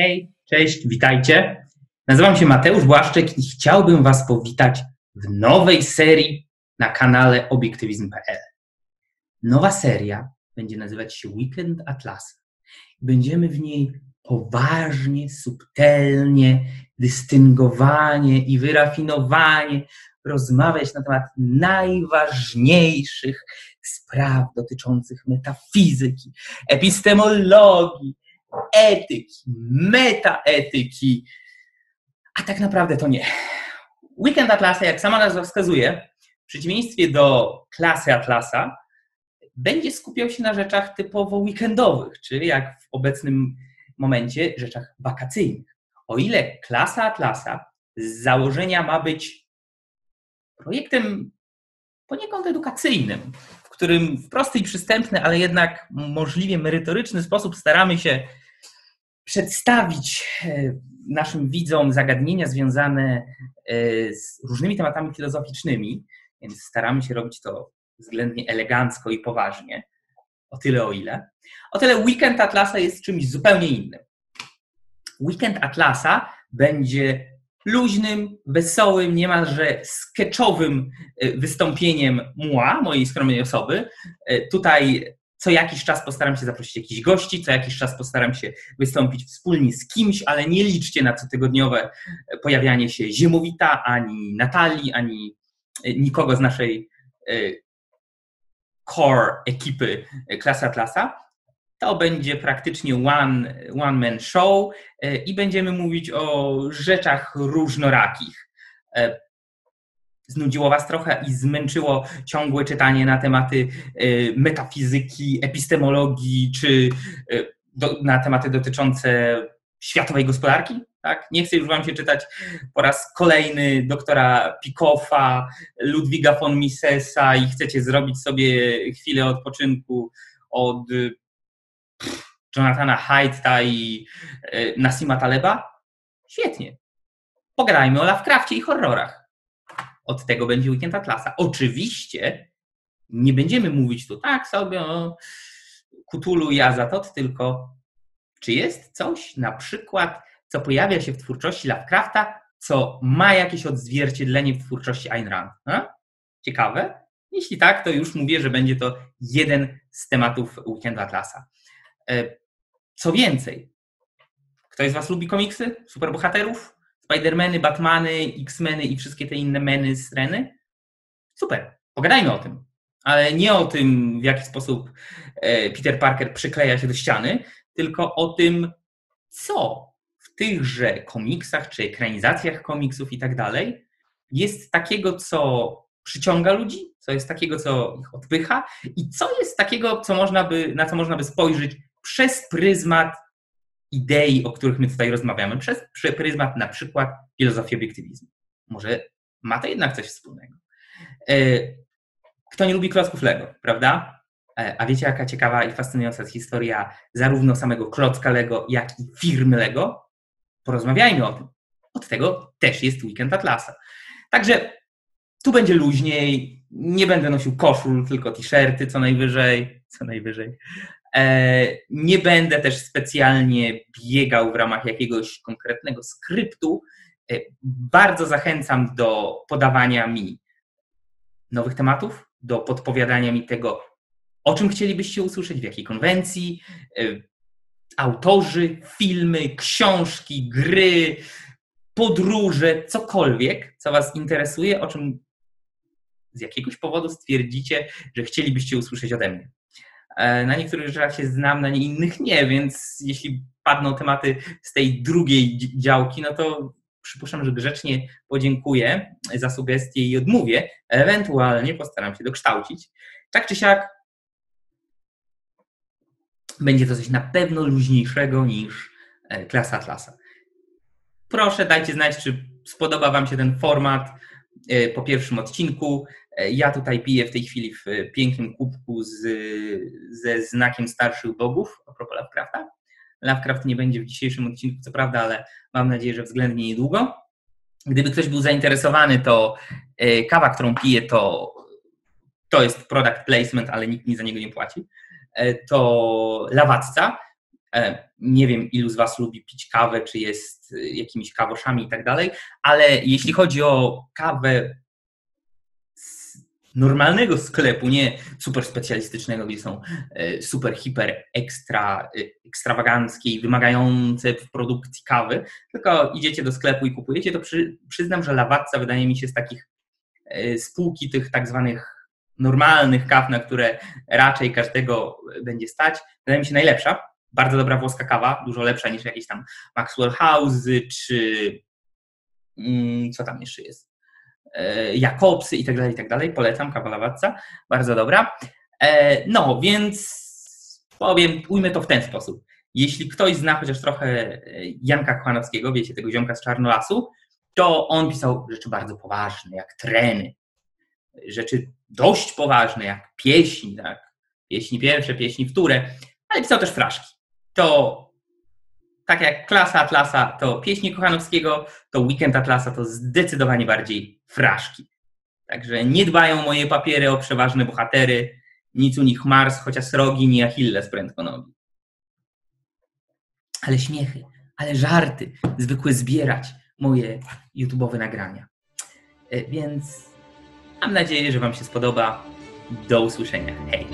Hej, cześć, witajcie. Nazywam się Mateusz Błaszczyk i chciałbym Was powitać w nowej serii na kanale obiektywizm.pl. Nowa seria będzie nazywać się Weekend Atlas. Będziemy w niej poważnie, subtelnie, dystyngowanie i wyrafinowanie rozmawiać na temat najważniejszych spraw dotyczących metafizyki, epistemologii, etyki, metaetyki. A tak naprawdę to nie. Weekend Atlasa, jak sama nazwa wskazuje, w przeciwieństwie do klasy Atlasa, będzie skupiał się na rzeczach typowo weekendowych, czyli jak w obecnym momencie rzeczach wakacyjnych. O ile klasa Atlasa z założenia ma być projektem poniekąd edukacyjnym, w którym w prosty i przystępny, ale jednak możliwie merytoryczny sposób staramy się przedstawić e, naszym widzom zagadnienia związane e, z różnymi tematami filozoficznymi, więc staramy się robić to względnie elegancko i poważnie. O tyle, o ile. O tyle Weekend Atlasa jest czymś zupełnie innym. Weekend Atlasa będzie luźnym, wesołym, niemalże sketchowym e, wystąpieniem mła, mojej skromnej osoby. Tutaj co jakiś czas postaram się zaprosić jakichś gości, co jakiś czas postaram się wystąpić wspólnie z kimś, ale nie liczcie na cotygodniowe pojawianie się Ziemowita, ani Natalii, ani e, nikogo z naszej e, core ekipy e, Klasa Klasa. To będzie praktycznie one, one man show i będziemy mówić o rzeczach różnorakich znudziło Was trochę i zmęczyło ciągłe czytanie na tematy y, metafizyki, epistemologii czy y, na tematy dotyczące światowej gospodarki? Tak? Nie chcę już Wam się czytać po raz kolejny doktora Pikoffa, Ludwiga von Misesa i chcecie zrobić sobie chwilę odpoczynku od Jonathana Haidta i y, Nasima Taleba? Świetnie. Pogadajmy o Lovecraftie i horrorach. Od tego będzie weekend Atlasa. Oczywiście nie będziemy mówić tu tak sobie o Kutulu i Azatot, tylko czy jest coś na przykład, co pojawia się w twórczości Lovecrafta, co ma jakieś odzwierciedlenie w twórczości Ayn Rand? A? Ciekawe? Jeśli tak, to już mówię, że będzie to jeden z tematów Weekendu Atlasa. E, co więcej, ktoś z Was lubi komiksy, superbohaterów? Spidermany, Batmany, X-Meny i wszystkie te inne meny z Reny? Super, pogadajmy o tym. Ale nie o tym, w jaki sposób e, Peter Parker przykleja się do ściany, tylko o tym, co w tychże komiksach czy ekranizacjach komiksów i tak dalej jest takiego, co przyciąga ludzi, co jest takiego, co ich odpycha i co jest takiego, co można by, na co można by spojrzeć przez pryzmat idei, o których my tutaj rozmawiamy, przez pryzmat na przykład filozofii obiektywizmu. Może ma to jednak coś wspólnego. E, kto nie lubi klocków Lego, prawda? E, a wiecie, jaka ciekawa i fascynująca jest historia zarówno samego klocka Lego, jak i firmy Lego? Porozmawiajmy o tym. Od tego też jest Weekend Atlasa. Także tu będzie luźniej, nie będę nosił koszul, tylko t-shirty co najwyżej, co najwyżej. E, nie będę też specjalnie biegał w ramach jakiegoś konkretnego skryptu. E, bardzo zachęcam do podawania mi nowych tematów, do podpowiadania mi tego, o czym chcielibyście usłyszeć, w jakiej konwencji, e, autorzy, filmy, książki, gry, podróże, cokolwiek, co Was interesuje, o czym z jakiegoś powodu stwierdzicie, że chcielibyście usłyszeć ode mnie. E, na niektórych rzeczach się znam, na innych nie, więc jeśli padną tematy z tej drugiej działki, no to przypuszczam, że grzecznie podziękuję za sugestie i odmówię. Ewentualnie postaram się dokształcić. Tak czy siak, będzie to coś na pewno luźniejszego niż e, klasa Atlasa. Proszę, dajcie znać, czy spodoba Wam się ten format e, po pierwszym odcinku. E, ja tutaj piję w tej chwili w pięknym kubku z, ze znakiem starszych bogów, a propos Lovecrafta. Lovecraft nie będzie w dzisiejszym odcinku, co prawda, ale mam nadzieję, że względnie niedługo. Gdyby ktoś był zainteresowany, to e, kawa, którą piję, to, to jest product placement, ale nikt mi za niego nie płaci. E, to lawacca. E, nie wiem, ilu z Was lubi pić kawę, czy jest jakimiś kawoszami i tak dalej, ale jeśli chodzi o kawę normalnego sklepu, nie super specjalistycznego, gdzie są e, super, hiper, ekstra, ekstrawaganckie i wymagające w produkcji kawy, tylko idziecie do sklepu i kupujecie, to przy, przyznam, że Lawatca wydaje mi się z takich spółki tych tak zwanych normalnych kaw, na które raczej każdego będzie stać, wydaje mi się najlepsza. Bardzo dobra włoska kawa, dużo lepsza niż jakieś tam Maxwell House czy mm, co tam jeszcze jest? E, Jakobsy i tak dalej, i tak dalej. Polecam, kawa Lawatca, bardzo dobra. E, no, więc powiem, ujmę to w ten sposób. Jeśli ktoś zna chociaż trochę e, Janka Kochanowskiego, wiecie, tego ziomka z Czarnolasu, to on pisał rzeczy bardzo poważne, jak treny, rzeczy dość poważne, jak pieśni, tak? Pieśni pierwsze, pieśni wtóre, ale pisał też fraszki. To tak jak klasa Atlasa to pieśni Kochanowskiego, to weekend Atlasa to zdecydowanie bardziej fraszki. Także nie dbają moje papiery o przeważne bohatery, nic u nich Mars, chociaż rogi, nie Achilles prędko nogi. Ale śmiechy, ale żarty zwykłe zbierać moje YouTube'owe nagrania. E, więc Mam nadzieję, że Wam się spodoba. Do usłyszenia. Hej!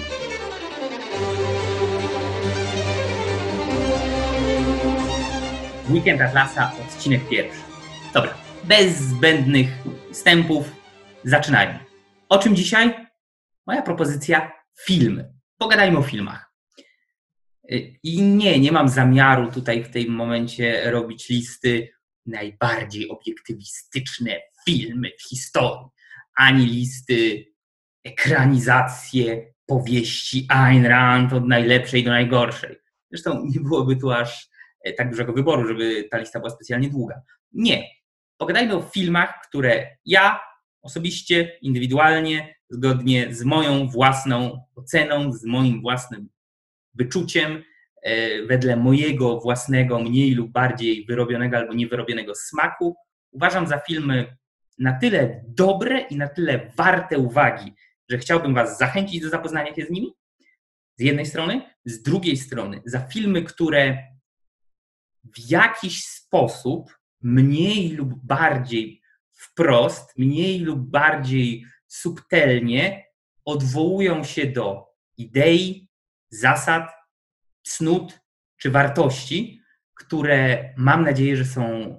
Weekend Atlasa, odcinek pierwszy. Dobra, bez zbędnych wstępów, zaczynajmy. O czym dzisiaj? Moja propozycja filmy. Pogadajmy o filmach. I nie, nie mam zamiaru tutaj w tym momencie robić listy najbardziej obiektywistyczne filmy w historii ani listy, ekranizacje powieści Ayn Rand od najlepszej do najgorszej. Zresztą nie byłoby tu aż tak dużego wyboru, żeby ta lista była specjalnie długa. Nie. Pogadajmy o filmach, które ja osobiście, indywidualnie, zgodnie z moją własną oceną, z moim własnym wyczuciem, e, wedle mojego własnego, mniej lub bardziej wyrobionego albo niewyrobionego smaku, uważam za filmy na tyle dobre i na tyle warte uwagi, że chciałbym Was zachęcić do zapoznania się z nimi. Z jednej strony, z drugiej strony, za filmy, które w jakiś sposób mniej lub bardziej wprost, mniej lub bardziej subtelnie odwołują się do idei, zasad, cnót czy wartości, które mam nadzieję, że są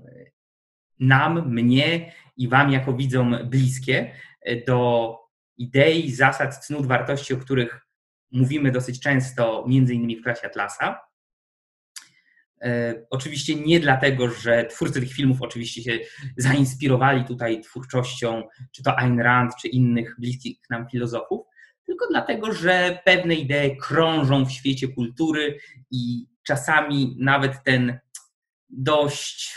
nam, mnie i Wam jako widzom bliskie e, do idei, zasad, cnót, wartości, o których mówimy dosyć często, między innymi w klasie Atlasa. E, oczywiście nie dlatego, że twórcy tych filmów oczywiście się zainspirowali tutaj twórczością, czy to Ayn Rand, czy innych bliskich nam filozofów, tylko dlatego, że pewne idee krążą w świecie kultury i czasami nawet ten dość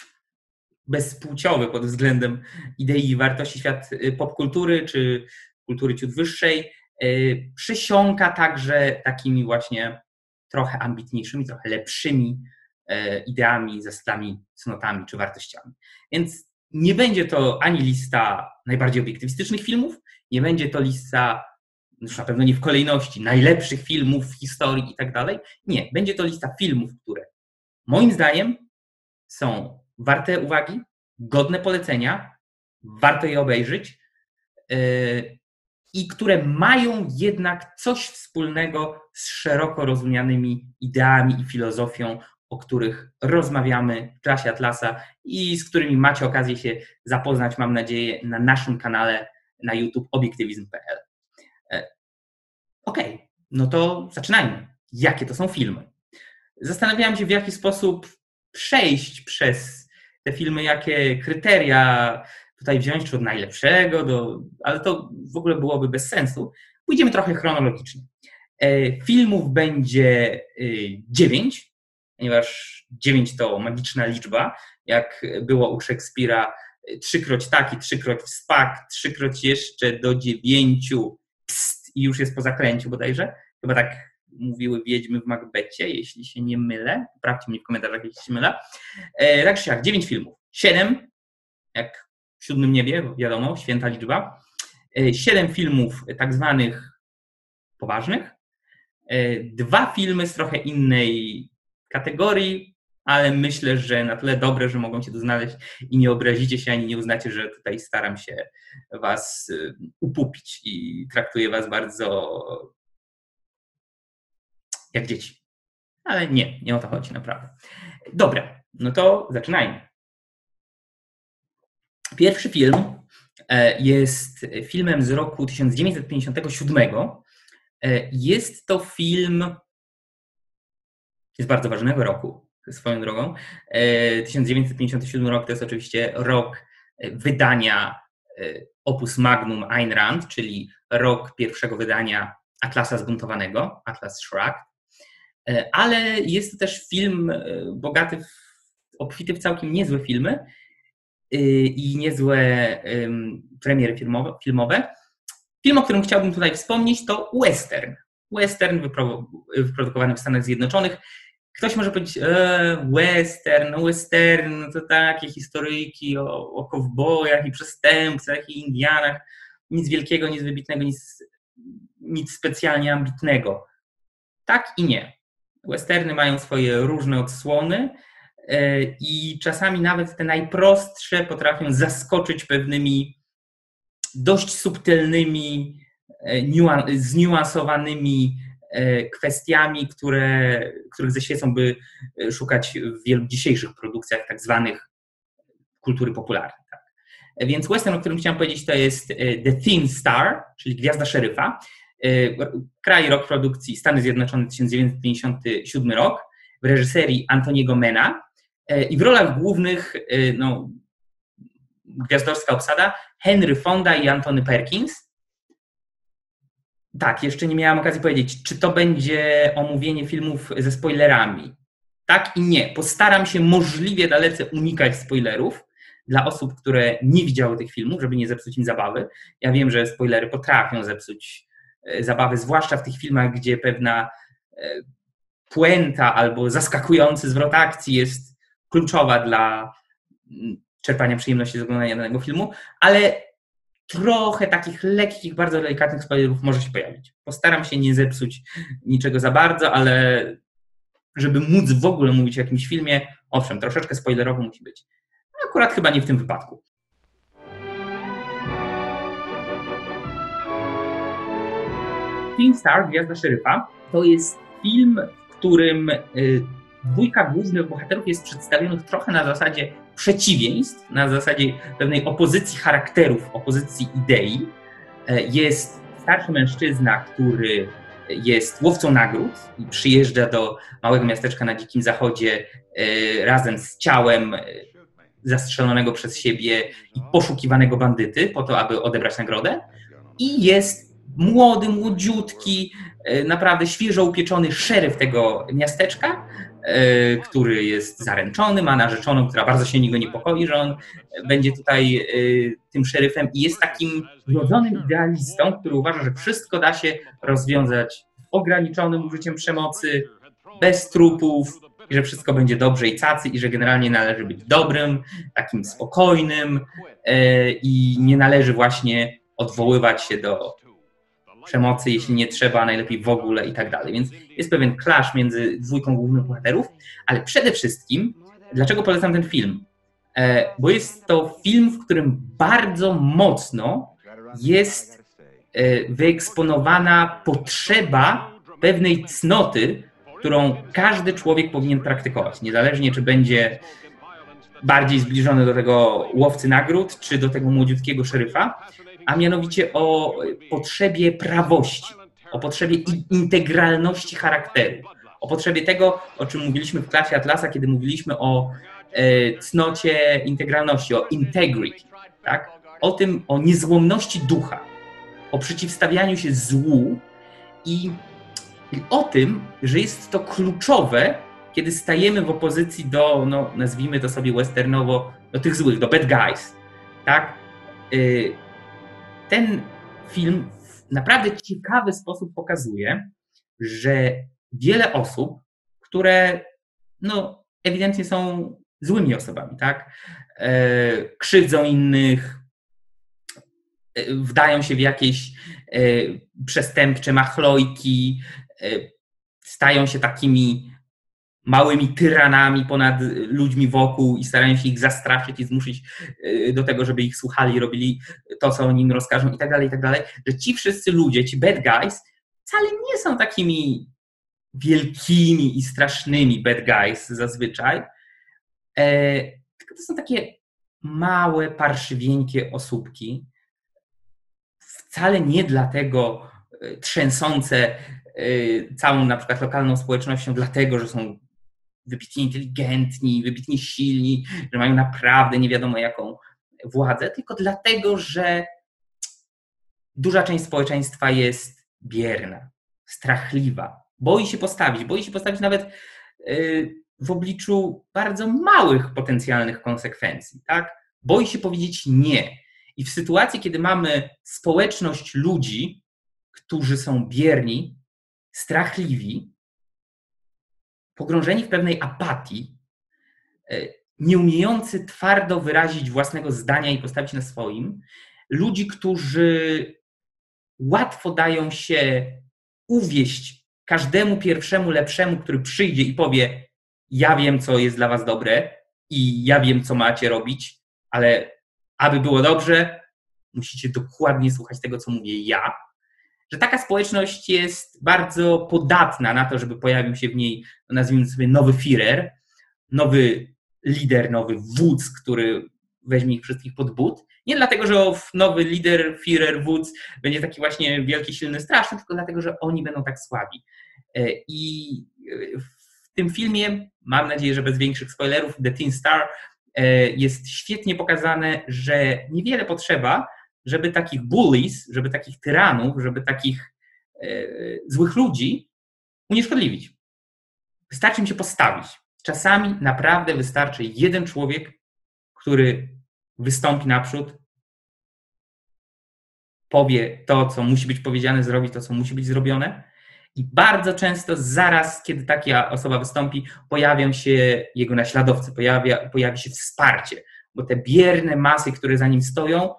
bezpłciowy pod względem idei i wartości świat y, popkultury czy kultury ciut wyższej y, przysiąka także takimi właśnie trochę ambitniejszymi, trochę lepszymi ideami, zasadami, cnotami czy wartościami. Więc nie będzie to ani lista najbardziej obiektywistycznych filmów, nie będzie to lista, już na pewno nie w kolejności, najlepszych filmów w historii i tak dalej. Nie, będzie to lista filmów, które moim zdaniem są warte uwagi, godne polecenia, warto je obejrzeć yy, i które mają jednak coś wspólnego z szeroko rozumianymi ideami i filozofią, o których rozmawiamy w klasie Atlasa i z którymi macie okazję się zapoznać, mam nadzieję, na naszym kanale na YouTube obiektywizm.pl. Yy, ok, no to zaczynajmy. Jakie to są filmy? Zastanawiałem się, w jaki sposób przejść przez te filmy, jakie kryteria tutaj wziąć, czy od najlepszego, do, ale to w ogóle byłoby bez sensu. Pójdziemy trochę chronologicznie. E, filmów będzie e, dziewięć, ponieważ dziewięć to magiczna liczba, jak było u Szekspira, trzykroć taki, trzykroć wspak, trzykroć jeszcze do dziewięciu, pst, i już jest po zakręciu bodajże. Chyba tak mówiły wiedźmy w Macbecie, jeśli się nie mylę. Poprawcie mnie w komentarzach, jeśli się mylę. E, tak czy jak, 9 filmów. 7, jak w siódmym niebie, wiadomo, święta liczba. E, 7 filmów tak zwanych poważnych. E, dwa filmy z trochę innej kategorii, ale myślę, że na tyle dobre, że mogą się tu znaleźć i nie obrazicie się ani nie uznacie, że tutaj staram się was y, upupić i traktuję was bardzo jak dzieci. Ale nie, nie o to chodzi naprawdę. Dobra, no to zaczynajmy. Pierwszy film e, jest filmem z roku 1957. E, jest to film z bardzo ważnego roku, swoją drogą. 1957 e, rok to jest oczywiście rok wydania opus magnum Ayn Rand, czyli rok pierwszego wydania Atlasa Zbuntowanego, Atlas Shrugged. Ale jest to też film bogaty, w, obfity w całkiem niezłe filmy, i niezłe premiery filmowe. Film, o którym chciałbym tutaj wspomnieć, to western. Western wyprodukowany w Stanach Zjednoczonych. Ktoś może powiedzieć, e, western, western, to takie historyjki o, o kowbojach i przestępcach i Indianach. Nic wielkiego, nic wybitnego, nic, nic specjalnie ambitnego. Tak i nie. Westerny mają swoje różne odsłony E, i czasami nawet te najprostsze potrafią zaskoczyć pewnymi dość subtelnymi, e, zniuansowanymi kwestiami, które, których ze świecą by szukać w wielu dzisiejszych produkcjach tak zwanych kultury popularnej. Tak. Więc western, o którym chciałem powiedzieć, to jest The Thin Star, czyli Gwiazda Szeryfa. Kraj, rok produkcji Stany Zjednoczone 1957 rok w reżyserii Antoniego Mena. E, I w rolach głównych e, no, gwiazdorska obsada Henry Fonda i Antony Perkins. Tak, jeszcze nie miałam okazji powiedzieć, czy to będzie omówienie filmów ze spoilerami. Tak i nie. Postaram się możliwie dalece unikać spoilerów dla osób, które nie widziały tych filmów, żeby nie zepsuć im zabawy. Ja wiem, że spoilery potrafią zepsuć e, zabawy, zwłaszcza w tych filmach, gdzie pewna puenta albo zaskakujący zwrot akcji jest kluczowa dla mm, czerpania przyjemności z oglądania danego filmu, ale trochę takich lekkich, bardzo delikatnych spoilerów może się pojawić. Postaram się nie zepsuć niczego za bardzo, ale żeby móc w ogóle mówić o jakimś filmie, owszem, troszeczkę spoilerowo musi być. Akurat chyba nie w tym wypadku. Teen Star, Gwiazda Szeryfa, to jest film, w którym y, dwójka głównych bohaterów jest przedstawionych trochę na zasadzie przeciwieństw, na zasadzie pewnej opozycji charakterów, opozycji idei. E, jest starszy mężczyzna, który jest łowcą nagród i przyjeżdża do małego miasteczka na Dzikim Zachodzie e, razem z ciałem e, zastrzelonego przez siebie i poszukiwanego bandyty po to, aby odebrać nagrodę. I jest młody, młodziutki, naprawdę świeżo upieczony szeryf tego miasteczka, który jest zaręczony, ma narzeczoną, która bardzo się niego niepokoi, że on będzie tutaj e, tym szeryfem i jest takim wrodzonym idealistą, który uważa, że wszystko da się rozwiązać ograniczonym użyciem przemocy, bez trupów, i że wszystko będzie dobrze i cacy, i że generalnie należy być dobrym, takim spokojnym e, i nie należy właśnie odwoływać się do przemocy, jeśli nie trzeba, najlepiej w ogóle i tak dalej. Więc jest pewien clash między dwójką głównych bohaterów, ale przede wszystkim, dlaczego polecam ten film? E, bo jest to film, w którym bardzo mocno jest e, wyeksponowana potrzeba pewnej cnoty, którą każdy człowiek powinien praktykować, niezależnie czy będzie bardziej zbliżony do tego łowcy nagród, czy do tego młodziutkiego szeryfa, a mianowicie o potrzebie prawości, o potrzebie integralności charakteru, o potrzebie tego, o czym mówiliśmy w klasie Atlasa, kiedy mówiliśmy o e, cnocie integralności, o integrity, tak? o tym, o niezłomności ducha, o przeciwstawianiu się złu i, i o tym, że jest to kluczowe, kiedy stajemy w opozycji do, no, nazwijmy to sobie westernowo, do tych złych, do bad guys, tak? Y, ten film w naprawdę ciekawy sposób pokazuje, że wiele osób, które no, ewidentnie są złymi osobami, tak? E, krzywdzą innych, e, wdają się w jakieś e, przestępcze machlojki, stają się takimi małymi tyranami ponad ludźmi wokół i starają się ich zastraszyć i zmusić y, do tego, żeby ich słuchali, robili to, co oni im rozkażą i tak dalej, i tak dalej, że ci wszyscy ludzie, ci bad guys wcale nie są takimi wielkimi i strasznymi bad guys zazwyczaj, e, tylko to są takie małe, parszywieńkie osóbki, wcale nie dlatego e, trzęsące e, całą na przykład lokalną społecznością, dlatego, że są wybitnie inteligentni, wybitnie silni, że mają naprawdę nie wiadomo jaką władzę, tylko dlatego, że duża część społeczeństwa jest bierna, strachliwa, boi się postawić, boi się postawić nawet y, w obliczu bardzo małych potencjalnych konsekwencji, tak? Boi się powiedzieć nie. I w sytuacji, kiedy mamy społeczność ludzi, którzy są bierni, strachliwi, pogrążeni w pewnej apatii, e, nieumiejący twardo wyrazić własnego zdania i postawić na swoim, ludzi, którzy łatwo dają się uwieść każdemu pierwszemu lepszemu, który przyjdzie i powie: Ja wiem, co jest dla Was dobre i ja wiem, co macie robić, ale aby było dobrze, musicie dokładnie słuchać tego, co mówię ja że taka społeczność jest bardzo podatna na to, żeby pojawił się w niej, nazwijmy sobie, nowy Führer, nowy lider, nowy wódz, który weźmie ich wszystkich pod but. Nie dlatego, że nowy lider, Führer, wódz będzie taki właśnie wielki, silny, straszny, tylko dlatego, że oni będą tak słabi. E, I w tym filmie, mam nadzieję, że bez większych spoilerów, The Teen Star e, jest świetnie pokazane, że niewiele potrzeba, żeby takich bullies, żeby takich tyranów, żeby takich e, złych ludzi unieszkodliwić. Wystarczy im się postawić. Czasami naprawdę wystarczy jeden człowiek, który wystąpi naprzód, powie to, co musi być powiedziane, zrobi to, co musi być zrobione. I bardzo często zaraz, kiedy taka osoba wystąpi, pojawią się jego naśladowcy, pojawia, pojawi się wsparcie, bo te bierne masy, które za nim stoją,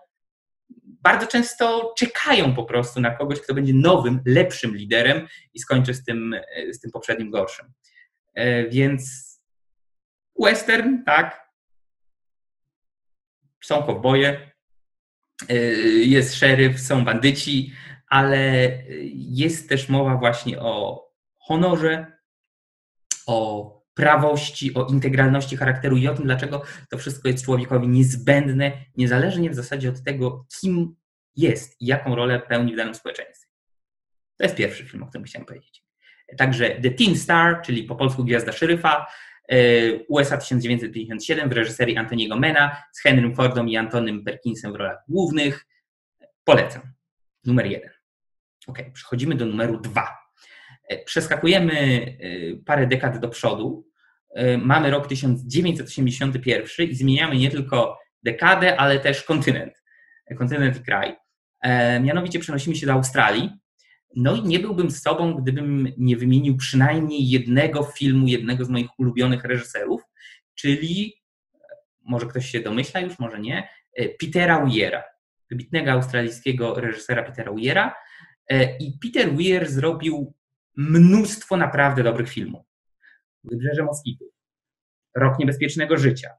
bardzo często czekają po prostu na kogoś, kto będzie nowym, lepszym liderem i skończy z tym, z tym poprzednim gorszym. E, więc western, tak, są kowboje, e, jest szeryf, są bandyci, ale jest też mowa właśnie o honorze, o prawości, o integralności charakteru i o tym, dlaczego to wszystko jest człowiekowi niezbędne, niezależnie w zasadzie od tego, kim jest i jaką rolę pełni w danym społeczeństwie. To jest pierwszy film, o którym chciałem powiedzieć. Także The Teen Star, czyli po polsku Gwiazda Szeryfa, e, USA 1957 w reżyserii Antoniego Mena z Henrym Fordem i Antonym Perkinsem w rolach głównych. Polecam. Numer jeden. Ok, przechodzimy do numeru dwa. E, przeskakujemy e, parę dekad do przodu mamy rok 1981 i zmieniamy nie tylko dekadę, ale też kontynent, kontynent i kraj. E, mianowicie przenosimy się do Australii. No i nie byłbym z sobą, gdybym nie wymienił przynajmniej jednego filmu, jednego z moich ulubionych reżyserów, czyli, może ktoś się domyśla już, może nie, e, Petera Weiera, wybitnego australijskiego reżysera Petera Weiera. E, I Peter Weir zrobił mnóstwo naprawdę dobrych filmów. Wybrzeże Moskitów, Rok Niebezpiecznego Życia,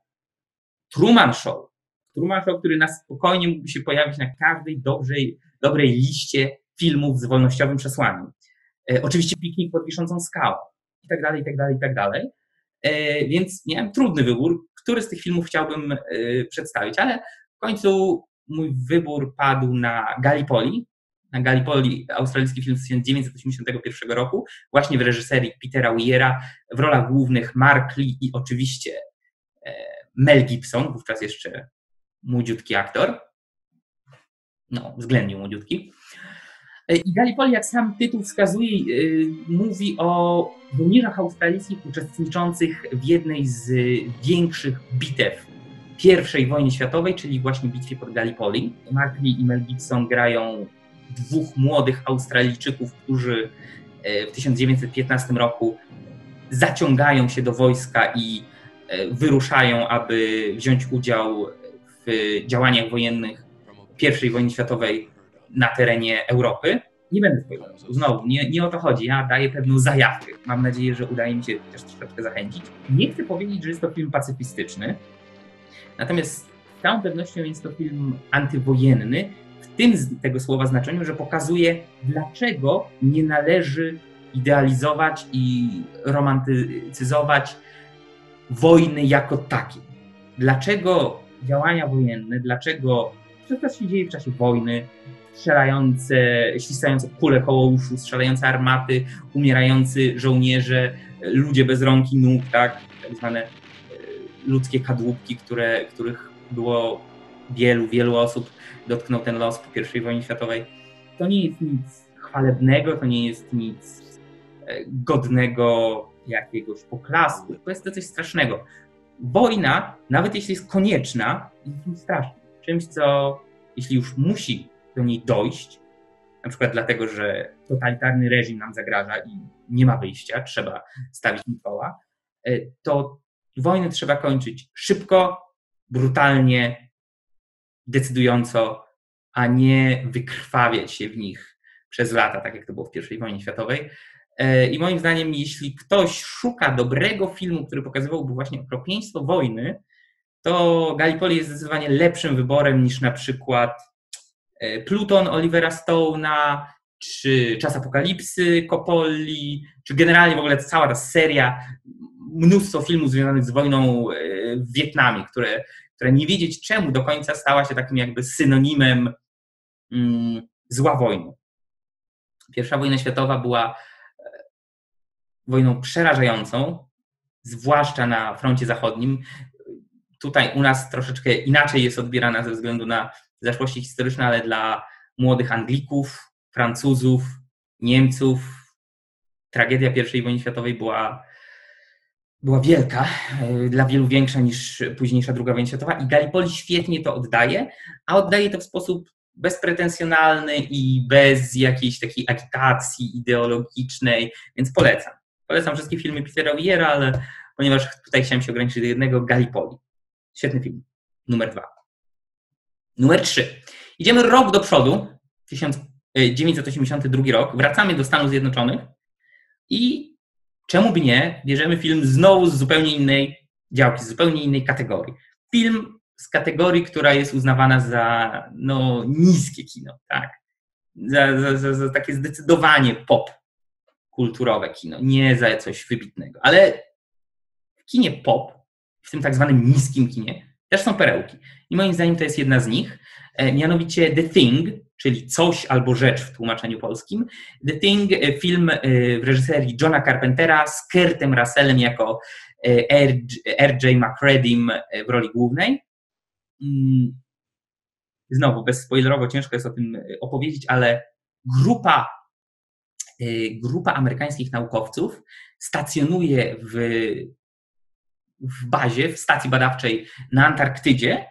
Truman Show, Truman Show, który na spokojnie mógłby się pojawić na każdej dobrej, dobrej liście filmów z wolnościowym przesłaniem. E, oczywiście Piknik pod wiszącą skałą. I tak dalej, i tak dalej, i tak dalej. E, więc miałem trudny wybór, który z tych filmów chciałbym e, przedstawić, ale w końcu mój wybór padł na Gallipoli, na Gallipoli, australijski film z 1981 roku, właśnie w reżyserii Petera Weiera, w rolach głównych Mark Lee i oczywiście e, Mel Gibson, wówczas jeszcze młodziutki aktor, no, względnie młodziutki. E, I Gallipoli, jak sam tytuł wskazuje, e, mówi o żołnierzach australijskich uczestniczących w jednej z większych bitew I wojny światowej, czyli właśnie bitwie pod Gallipoli. Mark Lee i Mel Gibson grają dwóch młodych Australijczyków, którzy e, w 1915 roku zaciągają się do wojska i e, wyruszają, aby wziąć udział w działaniach wojennych I wojny światowej na terenie Europy. nie będę spoilerował. Znowu, nie, nie o to chodzi. Ja daję pewną zajawkę. Mam nadzieję, że udaje mi się też troszeczkę zachęcić. Nie chcę powiedzieć, że jest to film pacyfistyczny, natomiast z całą pewnością jest to film antywojenny, tym tego słowa znaczeniu, że pokazuje, dlaczego nie należy idealizować i romantyzować wojny jako takiej. Dlaczego działania wojenne, dlaczego to się dzieje w czasie wojny, strzelające, świsające kule koło uszu, strzelające armaty, umierający żołnierze, ludzie bez rąk i nóg, tak, tak zwane e, ludzkie kadłubki, które, których było wielu, wielu osób, dotknął ten los po I wojnie światowej. To nie jest nic chwalebnego, to nie jest nic e, godnego jakiegoś poklasku, to jest to coś strasznego. Wojna, nawet jeśli jest konieczna, jest czymś strasznym. Czymś, co jeśli już musi do niej dojść, na przykład dlatego, że totalitarny reżim nam zagraża i nie ma wyjścia, trzeba stawić mu koła, e, to wojny trzeba kończyć szybko, brutalnie, decydująco, a nie wykrwawiać się w nich przez lata, tak jak to było w I wojnie światowej. E, I moim zdaniem, jeśli ktoś szuka dobrego filmu, który pokazywałby właśnie okropieństwo wojny, to Gallipoli jest zdecydowanie lepszym wyborem niż na przykład E, Pluton Olivera Stone'a, czy Czas Apokalipsy Coppoli, czy generalnie w ogóle cała ta seria, mnóstwo filmów związanych z wojną e, w Wietnamie, które, które nie wiedzieć czemu do końca stała się takim jakby synonimem mm, zła wojny. Pierwsza wojna światowa była e, wojną przerażającą, zwłaszcza na froncie zachodnim. Tutaj u nas troszeczkę inaczej jest odbierana ze względu na zaszłości historyczne, ale dla młodych Anglików, Francuzów, Niemców tragedia I wojny światowej była, była wielka, e, dla wielu większa niż późniejsza II wojna światowa i Gallipoli świetnie to oddaje, a oddaje to w sposób bezpretensjonalny i bez jakiejś takiej agitacji ideologicznej, więc polecam. Polecam wszystkie filmy Petera Wiera, ale ponieważ tutaj chciałem się ograniczyć do jednego, Gallipoli. Świetny film. Numer dwa. Numer 3. Idziemy rok do przodu, 1982 e, rok, wracamy do Stanów Zjednoczonych i czemu by nie, bierzemy film znowu z zupełnie innej działki, z zupełnie innej kategorii. Film z kategorii, która jest uznawana za no, niskie kino, tak? Za, za, za, za takie zdecydowanie pop kulturowe kino, nie za coś wybitnego. Ale w kinie pop, w tym tak zwanym niskim kinie, też są perełki. I moim zdaniem to jest jedna z nich, e, mianowicie The Thing, czyli coś albo rzecz w tłumaczeniu polskim. The Thing, e, film e, w reżyserii Johna Carpentera z Kurtem Russellem jako R.J. McCredim w roli głównej. Mm, znowu, bezspoilerowo ciężko jest o tym opowiedzieć, ale grupa, grupa amerykańskich naukowców stacjonuje w w bazie, w stacji badawczej na Antarktydzie,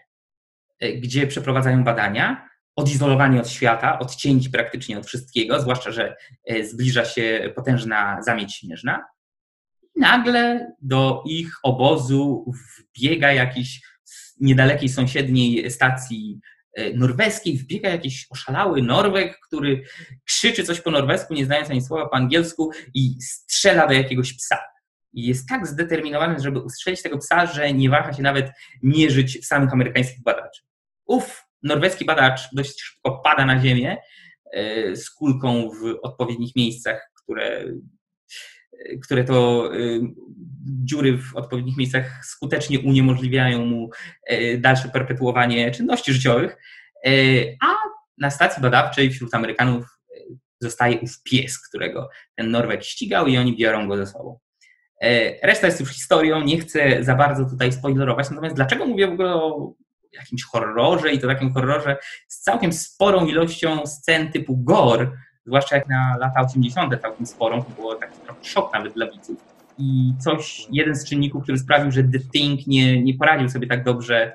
e, gdzie przeprowadzają badania, odizolowani od świata, odcięci praktycznie od wszystkiego, zwłaszcza, że e, zbliża się potężna zamieć śnieżna. Nagle do ich obozu wbiega jakiś niedalekiej sąsiedniej stacji e, norweskiej, wbiega jakiś oszalały Norweg, który krzyczy coś po norwesku, nie znając ani słowa po angielsku i strzela do jakiegoś psa i jest tak zdeterminowany, żeby ustrzelić tego psa, że nie waha się nawet mierzyć samych amerykańskich badaczy. Ów norweski badacz dość szybko pada na ziemię e, z kulką w odpowiednich miejscach, które, e, które to e, dziury w odpowiednich miejscach skutecznie uniemożliwiają mu dalsze perpetuowanie czynności życiowych, a na stacji badawczej wśród Amerykanów zostaje ów pies, którego ten Norweg ścigał i oni biorą go ze sobą. Reszta jest już historią, nie chcę za bardzo tutaj spoilerować, natomiast dlaczego mówię w ogóle o jakimś horrorze i to takim horrorze z całkiem sporą ilością scen typu gore, zwłaszcza jak na lata 80. całkiem sporą, to było taki trochę szok nawet dla widzów. I coś, jeden z czynników, który sprawił, że The Thing nie, nie poradził sobie tak dobrze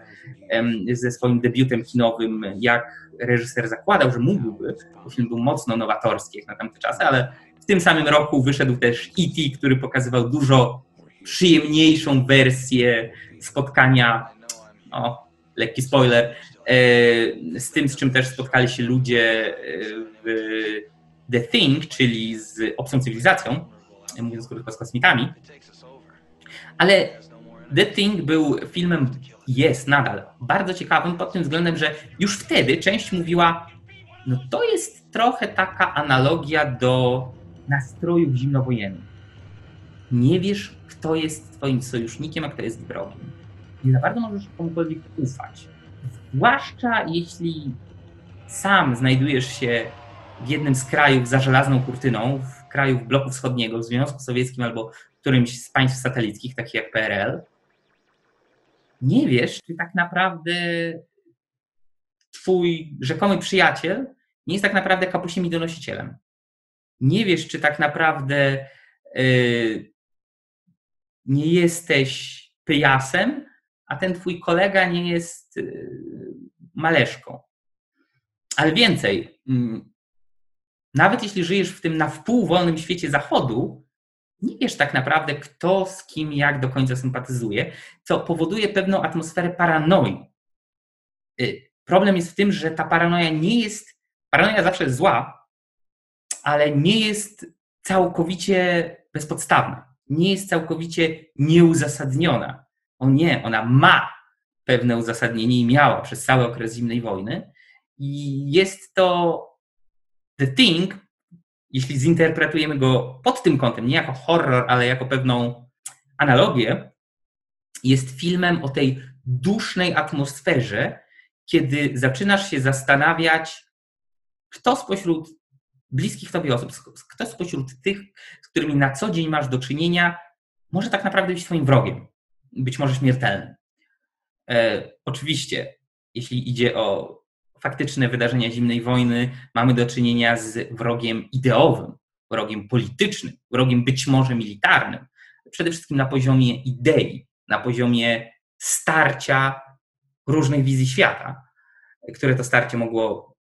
um, ze swoim debiutem kinowym, jak reżyser zakładał, że mógłby, bo film był mocno nowatorski jak na tamte czasy, ale w tym samym roku wyszedł też E.T., który pokazywał dużo przyjemniejszą wersję spotkania, o, lekki spoiler, e, z tym, z czym też spotkali się ludzie e, w The Thing, czyli z obcą cywilizacją, mówiąc krótko z kosmitami. Ale The Thing był filmem, jest nadal bardzo ciekawym pod tym względem, że już wtedy część mówiła, no to jest trochę taka analogia do nastrojów zimnowojennych. Nie wiesz, kto jest twoim sojusznikiem, a kto jest wrogiem. Nie za bardzo możesz komukolwiek ufać. Zwłaszcza jeśli sam znajdujesz się w jednym z krajów za żelazną kurtyną, w kraju bloku wschodniego, w Związku Sowieckim albo którymś z państw satelickich, takich jak PRL, nie wiesz, czy tak naprawdę twój rzekomy przyjaciel nie jest tak naprawdę kapusiem i donosicielem. Nie wiesz, czy tak naprawdę yy, nie jesteś pyjasem, a ten twój kolega nie jest yy, maleszką. Ale więcej, yy, nawet jeśli żyjesz w tym na wpół wolnym świecie zachodu, nie wiesz tak naprawdę, kto z kim jak do końca sympatyzuje, co powoduje pewną atmosferę paranoi. Y, problem jest w tym, że ta paranoja nie jest, paranoja zawsze jest zła, ale nie jest całkowicie bezpodstawna, nie jest całkowicie nieuzasadniona. O nie, ona ma pewne uzasadnienie i miała przez cały okres zimnej wojny. I jest to The Thing, jeśli zinterpretujemy go pod tym kątem, nie jako horror, ale jako pewną analogię, jest filmem o tej dusznej atmosferze, kiedy zaczynasz się zastanawiać, kto spośród bliskich tobie osób, kto spośród tych, z którymi na co dzień masz do czynienia, może tak naprawdę być twoim wrogiem, być może śmiertelnym. E, oczywiście, jeśli idzie o faktyczne wydarzenia zimnej wojny, mamy do czynienia z wrogiem ideowym, wrogiem politycznym, wrogiem być może militarnym, przede wszystkim na poziomie idei, na poziomie starcia różnych wizji świata, które to starcie mogło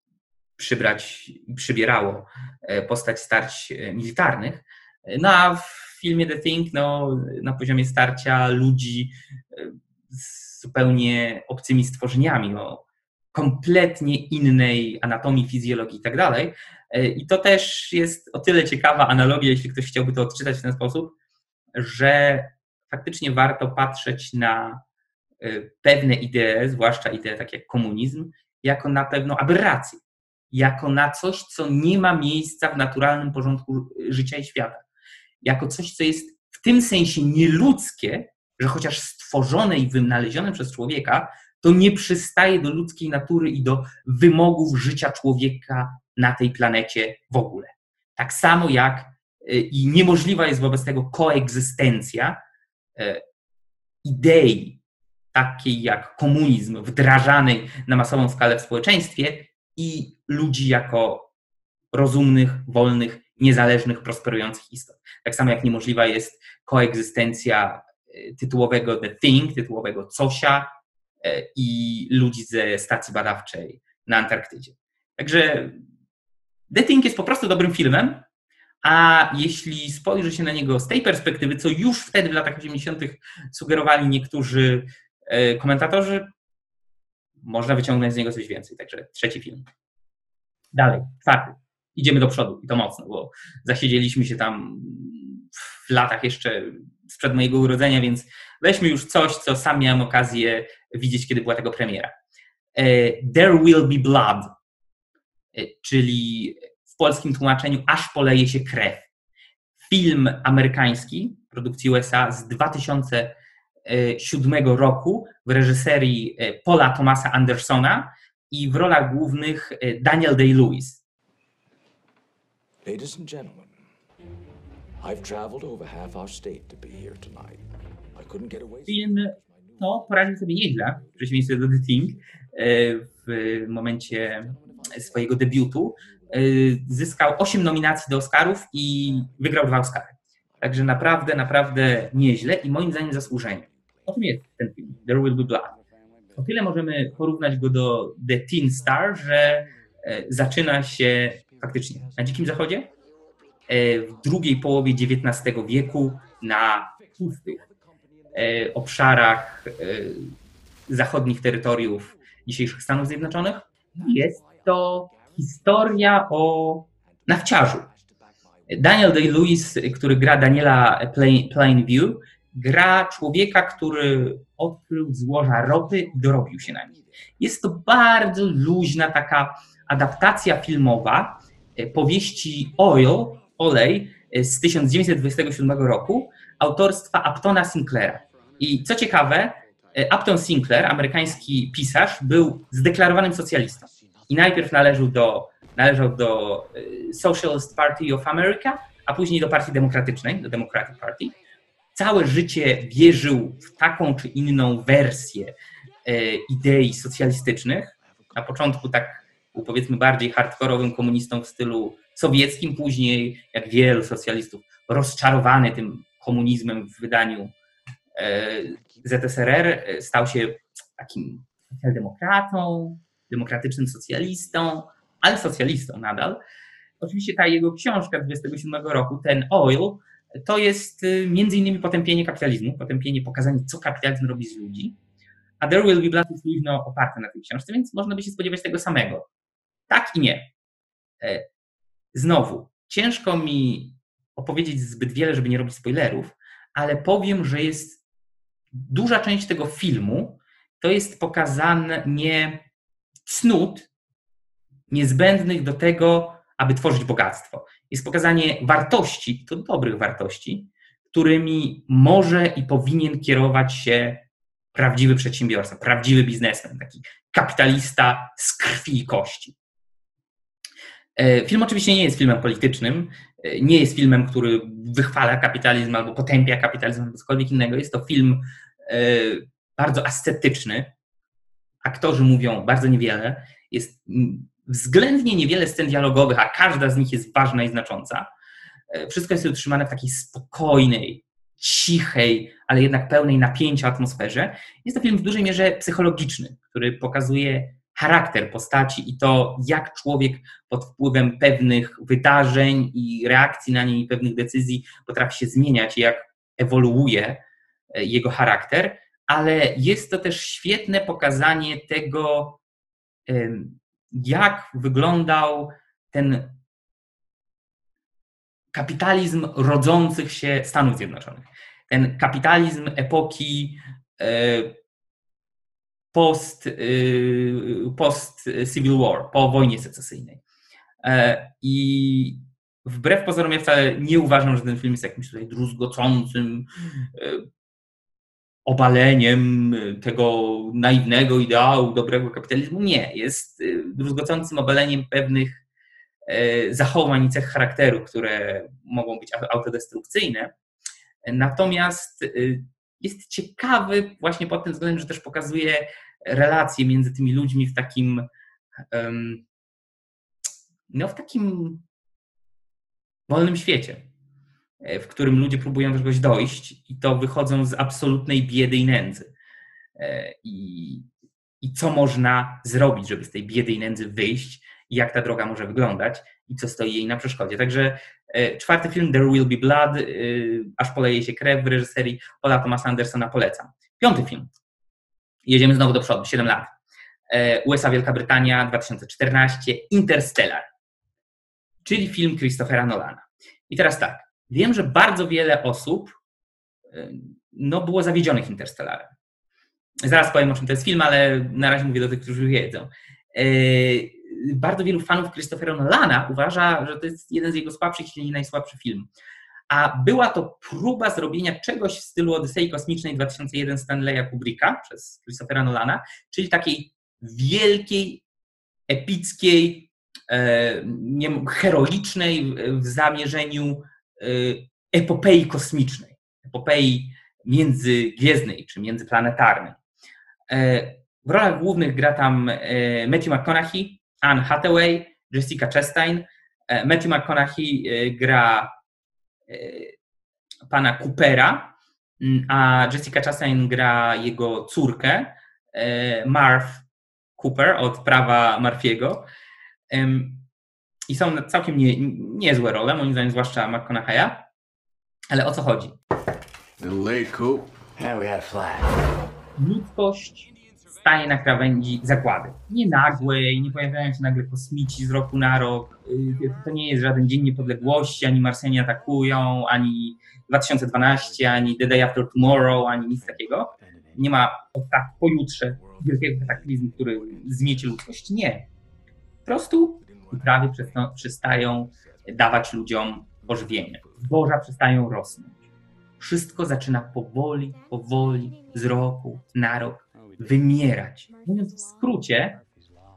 przybrać przybierało e, postać starć e, militarnych. No a w filmie The Thing no, na poziomie starcia ludzi e, z zupełnie obcymi stworzeniami, o kompletnie innej anatomii, fizjologii i tak dalej. E, I to też jest o tyle ciekawa analogia, jeśli ktoś chciałby to odczytać w ten sposób, że faktycznie warto patrzeć na e, pewne idee, zwłaszcza idee takie jak komunizm, jako na pewną aberrację, jako na coś, co nie ma miejsca w naturalnym porządku życia i świata, jako coś, co jest w tym sensie nieludzkie, że chociaż stworzone i wynalezione przez człowieka, to nie przystaje do ludzkiej natury i do wymogów życia człowieka na tej planecie w ogóle. Tak samo jak y, i niemożliwa jest wobec tego koegzystencja y, idei takiej jak komunizm wdrażanej na masową skalę w społeczeństwie i ludzi jako rozumnych, wolnych, niezależnych, prosperujących istot. Tak samo jak niemożliwa jest koegzystencja y, tytułowego The Thing, tytułowego Cosia, E, i ludzi ze stacji badawczej na Antarktydzie. Także The Thing jest po prostu dobrym filmem, a jeśli spojrzy się na niego z tej perspektywy, co już wtedy w latach 80. sugerowali niektórzy e, komentatorzy, można wyciągnąć z niego coś więcej. Także trzeci film. Dalej, czwarty. Idziemy do przodu i to mocno, bo zasiedzieliśmy się tam w latach jeszcze sprzed mojego urodzenia, więc weźmy już coś, co sam miałem okazję widzieć, kiedy była tego premiera. E, There Will Be Blood, e, czyli w polskim tłumaczeniu Aż poleje się krew. Film amerykański produkcji USA z 2007 roku w reżyserii e, Paula Thomasa Andersona i w rolach głównych Daniel Day-Lewis. Ladies and gentlemen, I've traveled over half our state to be here tonight. I couldn't get away. Film to poradził sobie nieźle, przeciwieństwie do The Thing, w momencie swojego debiutu. E, zyskał 8 nominacji do Oscarów i wygrał dwa Oscary. Także naprawdę, naprawdę nieźle i moim zdaniem zasłużenie. O tym jest ten film, There Will Be Blood. O tyle możemy porównać go do The Teen Star, że e, zaczyna się faktycznie na Dzikim Zachodzie, w drugiej połowie XIX wieku na pustych E, obszarach e, zachodnich terytoriów dzisiejszych Stanów Zjednoczonych. Jest to historia o nafciarzu. Daniel Day-Lewis, który gra Daniela Plainview, gra człowieka, który odkrył złoża ropy i dorobił się na nich. Jest to bardzo luźna taka adaptacja filmowa e, powieści Oil, Olej e, z 1927 roku autorstwa Uptona Sinclaira. I co ciekawe, e, Upton Sinclair, amerykański pisarz, był zdeklarowanym socjalistą. I najpierw należał do, należał do Socialist Party of America, a później do Partii Demokratycznej, do Democratic Party. Całe życie wierzył w taką czy inną wersję idei socjalistycznych. Na początku tak był powiedzmy bardziej hardkorowym komunistą w stylu sowieckim, później, jak wielu socjalistów, rozczarowany tym komunizmem w wydaniu e, ZSRR, e, stał się takim demokratą, demokratycznym socjalistą, ale socjalistą nadal. Oczywiście ta jego książka z 27 roku, ten Oil, to jest e, między innymi potępienie kapitalizmu, potępienie, pokazanie, co kapitalizm robi z ludzi. A There Will Be Blood jest luźno oparte na tej książce, więc można by się spodziewać tego samego. Tak i nie. E, znowu, ciężko mi opowiedzieć zbyt wiele, żeby nie robić spoilerów, ale powiem, że jest duża część tego filmu to jest pokazane nie cnót niezbędnych do tego, aby tworzyć bogactwo. Jest pokazanie wartości, to dobrych wartości, którymi może i powinien kierować się prawdziwy przedsiębiorca, prawdziwy biznesmen, taki kapitalista z krwi i kości. E, film oczywiście nie jest filmem politycznym, e, nie jest filmem, który wychwala kapitalizm albo potępia kapitalizm albo cokolwiek innego. Jest to film e, bardzo ascetyczny. Aktorzy mówią bardzo niewiele. Jest względnie niewiele scen dialogowych, a każda z nich jest ważna i znacząca. Wszystko jest utrzymane w takiej spokojnej, cichej, ale jednak pełnej napięcia atmosferze. Jest to film w dużej mierze psychologiczny, który pokazuje charakter postaci i to, jak człowiek pod wpływem pewnych wydarzeń i reakcji na nie i pewnych decyzji potrafi się zmieniać, jak ewoluuje e, jego charakter, ale jest to też świetne pokazanie tego, jak wyglądał ten kapitalizm rodzących się Stanów Zjednoczonych. Ten kapitalizm epoki e, post, y, post Civil War, po wojnie secesyjnej. E, I wbrew pozorom ja wcale nie uważam, że ten film jest jakimś tutaj druzgocącym e, obaleniem tego naiwnego ideału dobrego kapitalizmu. Nie, jest y, druzgocącym obaleniem pewnych e, zachowań i cech charakteru, które mogą być autodestrukcyjne. Natomiast y, jest ciekawy właśnie pod tym względem, że też pokazuje relacje między tymi ludźmi w takim no w takim wolnym świecie, e, w którym ludzie próbują do czegoś dojść i to wychodzą z absolutnej biedy i nędzy. E, I, i co można zrobić, żeby z tej biedy i nędzy wyjść, jak ta droga może wyglądać i co stoi jej na przeszkodzie. Także czwarty film, There Will Be Blood, aż poleje się krew w reżyserii Paula Thomasa Andersona polecam. Piąty film, jedziemy znowu do przodu, 7 lat. E, USA, Wielka Brytania, 2014, Interstellar, czyli film Christophera Nolana. I teraz tak, wiem, że bardzo wiele osób e, no, było zawiedzionych Interstellarem. Zaraz powiem, o czym to jest film, ale na razie mówię do tych, którzy wiedzą. Bardzo wielu fanów Christophera Nolana uważa, że to jest jeden z jego słabszych, jeśli nie najsłabszy film a była to próba zrobienia czegoś w stylu Odysei Kosmicznej 2001 Stanleya Kubricka przez Christophera Nolana, czyli takiej wielkiej, epickiej, e, nie, heroicznej w zamierzeniu e, epopei kosmicznej, epopei międzygwiezdnej czy międzyplanetarnej. E, w rolach głównych gra tam Matthew McConaughey, Anne Hathaway, Jessica Chastain. Matthew McConaughey gra E, pana Coopera, mm, a Jessica Chastain gra jego córkę, e, Marv Cooper od prawa Marfiego. I są całkiem nie, niezłe role, moim zdaniem, zwłaszcza McConaughey'a. Ale o co chodzi? Ludzkość staje na krawędzi zagłady. Nie nagłej, nie pojawiają się nagle kosmici z roku na rok. Y, to nie jest żaden Dzień Niepodległości, ani Marsjanie atakują, ani 2012, ani The Day After Tomorrow, ani nic takiego. Nie ma tak pojutrze wielkiego kataklizmu, który zmiecie ludzkość. Nie. Po prostu uprawy przestają dawać ludziom pożywienie. Zboża przestają rosnąć. Wszystko zaczyna powoli, powoli, z roku na rok wymierać. Mówiąc w skrócie,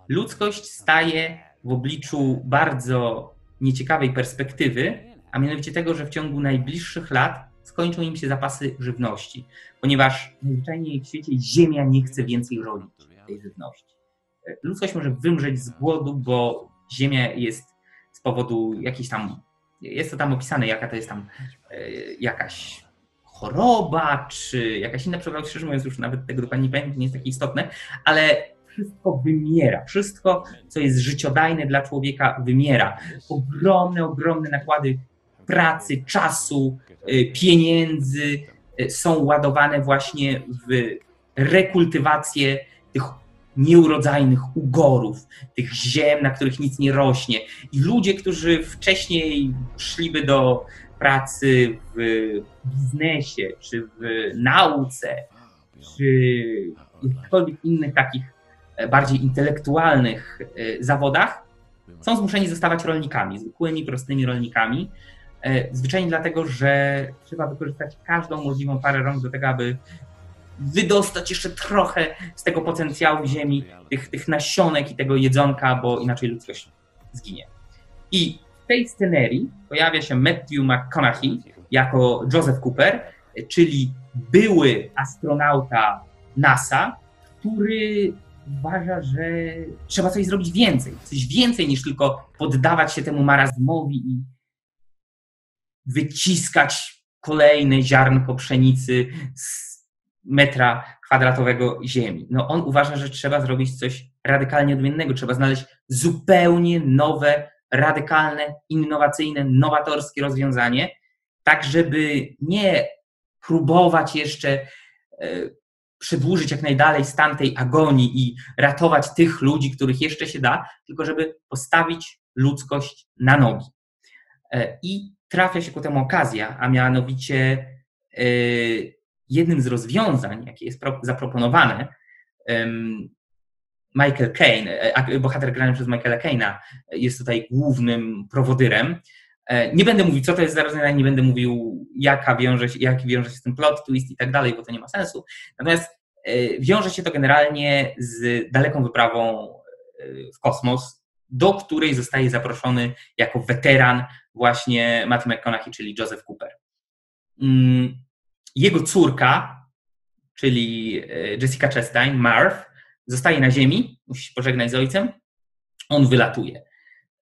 ludzkość staje w obliczu bardzo nieciekawej perspektywy, a mianowicie tego, że w ciągu najbliższych lat skończą im się zapasy żywności, ponieważ najzwyczajniej w świecie Ziemia nie chce więcej rodzić tej żywności. Ludzkość może wymrzeć z głodu, bo Ziemia jest z powodu jakiejś tam, jest to tam opisane, jaka to jest tam e, jakaś choroba, czy jakaś inna przewaga, szczerze mówiąc już nawet tego dokładnie nie pamiętam, nie jest takie istotne, ale wszystko wymiera. Wszystko, co jest życiodajne dla człowieka, wymiera. Ogromne, ogromne nakłady pracy, czasu, y, pieniędzy y, są ładowane właśnie w rekultywację tych nieurodzajnych ugorów, tych ziem, na których nic nie rośnie. I ludzie, którzy wcześniej szliby do pracy w biznesie, czy w nauce, czy jakichkolwiek innych takich e, bardziej intelektualnych e, zawodach, są zmuszeni zostawać rolnikami, zwykłymi, prostymi rolnikami. E, zwyczajnie dlatego, że trzeba wykorzystać każdą możliwą parę rąk do tego, aby wydostać jeszcze trochę z tego potencjału ziemi, tych, tych nasionek i tego jedzonka, bo inaczej ludzkość zginie. I w tej scenerii pojawia się Matthew McConaughey jako Joseph Cooper, czyli były astronauta NASA, który uważa, że trzeba coś zrobić więcej. Coś więcej niż tylko poddawać się temu marazmowi i wyciskać kolejne ziarnko pszenicy z metra kwadratowego ziemi. No on uważa, że trzeba zrobić coś radykalnie odmiennego, trzeba znaleźć zupełnie nowe radykalne, innowacyjne, nowatorskie rozwiązanie, tak żeby nie próbować jeszcze e, przedłużyć jak najdalej stan tej agonii i ratować tych ludzi, których jeszcze się da, tylko żeby postawić ludzkość na nogi. E, I trafia się ku temu okazja, a mianowicie e, jednym z rozwiązań, jakie jest zaproponowane, Michael Caine, e, bohater grany przez Michaela Caina jest tutaj głównym prowodyrem. E, nie będę mówił, co to jest za rozwiązanie, nie będę mówił, jaka wiąże się, jaki wiąże się z tym plot twist i tak dalej, bo to nie ma sensu. Natomiast e, wiąże się to generalnie z daleką wyprawą w kosmos, do której zostaje zaproszony jako weteran właśnie Matthew McConaughey, czyli Joseph Cooper. Mm, jego córka, czyli Jessica Chastain, Marv, zostaje na ziemi, musi się pożegnać z ojcem, on wylatuje.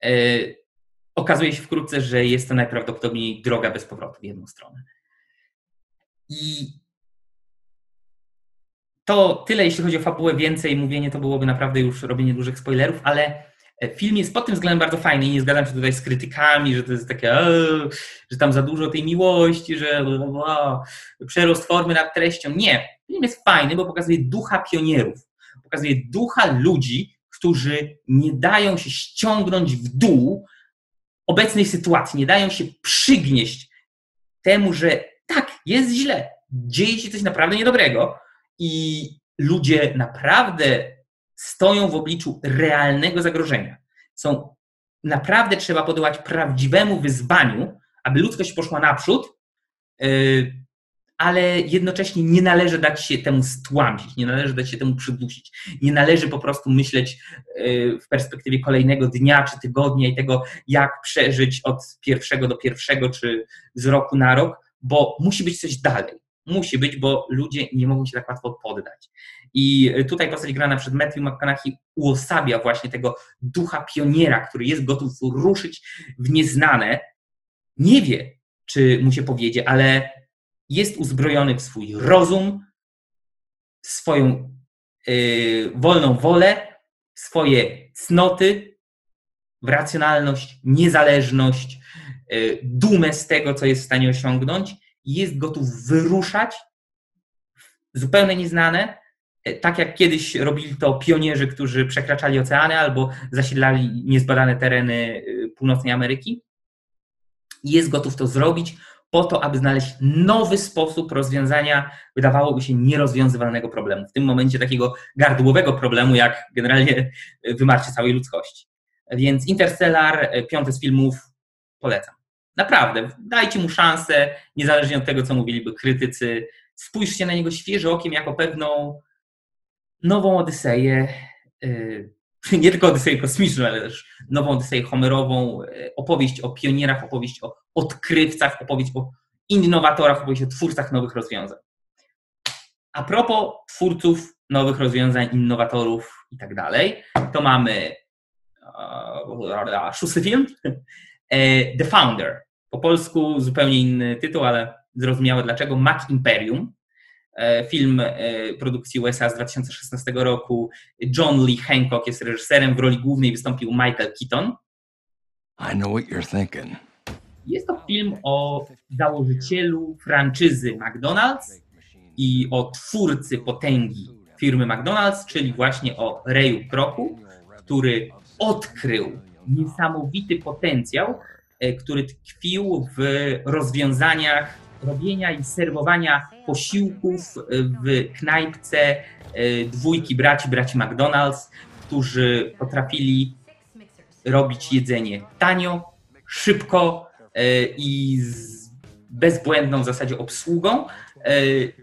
E, okazuje się wkrótce, że jest to najprawdopodobniej droga bez powrotu w jedną stronę. I to tyle, jeśli chodzi o fabułę. Więcej mówienie to byłoby naprawdę już robienie dużych spoilerów, ale film jest pod tym względem bardzo fajny i nie zgadzam się tutaj z krytykami, że to jest takie, że tam za dużo tej miłości, że przerost formy nad treścią. Nie. Film jest fajny, bo pokazuje ducha pionierów pokazuje ducha ludzi, którzy nie dają się ściągnąć w dół obecnej sytuacji, nie dają się przygnieść temu, że tak, jest źle, dzieje się coś naprawdę niedobrego i ludzie naprawdę stoją w obliczu realnego zagrożenia. Są naprawdę trzeba podołać prawdziwemu wyzwaniu, aby ludzkość poszła naprzód, yy, ale jednocześnie nie należy dać się temu stłamsić, nie należy dać się temu przydusić. Nie należy po prostu myśleć e, w perspektywie kolejnego dnia czy tygodnia i tego, jak przeżyć od pierwszego do pierwszego czy z roku na rok, bo musi być coś dalej. Musi być, bo ludzie nie mogą się tak łatwo poddać. I tutaj postać grana przed Matthew McConaughey uosabia właśnie tego ducha pioniera, który jest gotów ruszyć w nieznane. Nie wie, czy mu się powiedzie, ale jest uzbrojony w swój rozum, swoją y, wolną wolę, swoje cnoty, w racjonalność, niezależność, y, dumę z tego, co jest w stanie osiągnąć jest gotów wyruszać w zupełnie nieznane, e, tak jak kiedyś robili to pionierzy, którzy przekraczali oceany albo zasiedlali niezbadane tereny e, północnej Ameryki. Jest gotów to zrobić po to, aby znaleźć nowy sposób rozwiązania, wydawałoby się, nierozwiązywalnego problemu. W tym momencie takiego gardłowego problemu, jak generalnie wymarcie całej ludzkości. Więc Interstellar, piąty z filmów, polecam. Naprawdę, dajcie mu szansę, niezależnie od tego, co mówiliby krytycy. Spójrzcie na niego świeżym okiem jako pewną nową Odyseję. Y, nie tylko Odyseję kosmiczną, ale też nową Odyseję homerową, y, opowieść o pionierach, opowieść o odkrywcach, opowieść o innowatorach, opowieść o twórcach nowych rozwiązań. A propos twórców nowych rozwiązań, innowatorów i tak dalej, to mamy szósty film, e, The Founder. Po polsku zupełnie inny tytuł, ale zrozumiałe dlaczego. Mac Imperium. E, film e, produkcji USA z 2016 roku. John Lee Hancock jest reżyserem. W roli głównej wystąpił Michael Keaton. I know what you're thinking. Jest to film o założycielu franczyzy McDonald's i o twórcy potęgi firmy McDonald's, czyli właśnie o Rayu Kroku, który odkrył niesamowity potencjał, e, który tkwił w rozwiązaniach robienia i serwowania posiłków w knajpce e, dwójki braci, braci McDonald's, którzy potrafili robić jedzenie tanio, szybko e, i z bezbłędną w zasadzie obsługą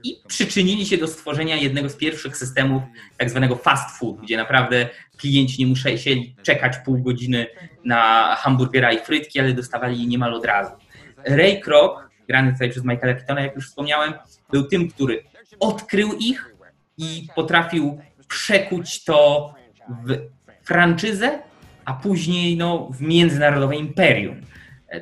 i przyczynili się do stworzenia jednego z pierwszych systemów tak zwanego fast food, gdzie naprawdę klienci nie musieli czekać pół godziny na hamburgera i frytki, ale dostawali je niemal od razu. Ray Kroc, grany tutaj przez Michaela Keatona, jak już wspomniałem, był tym, który odkrył ich i potrafił przekuć to w franczyzę, a później no, w międzynarodowe imperium.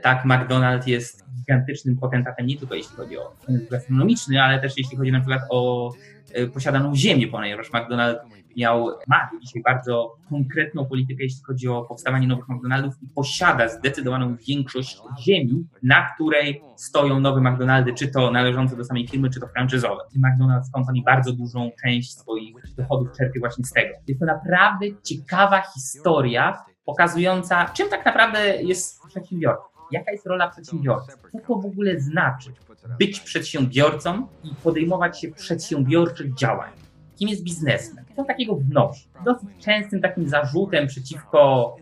Tak, McDonald's jest gigantycznym potentatem nie tylko jeśli chodzi o gastronomiczny, ale też jeśli chodzi na przykład o e, posiadaną ziemię, ponieważ McDonald's miał, ma dzisiaj bardzo konkretną politykę, jeśli chodzi o powstawanie nowych McDonaldów i posiada zdecydowaną większość ziemi, na której stoją nowe McDonaldy, czy to należące do samej firmy, czy to franczyzowe. McDonald's Company bardzo dużą część swoich dochodów czerpie właśnie z tego. Jest to naprawdę ciekawa historia, pokazująca, czym tak naprawdę jest przedsiębiorca. Jaka jest rola przedsiębiorcy? Co to w ogóle znaczy być przedsiębiorcą i podejmować się przedsiębiorczych działań? Kim jest biznesmen? Co takiego wnosi? Dosyć częstym takim zarzutem przeciwko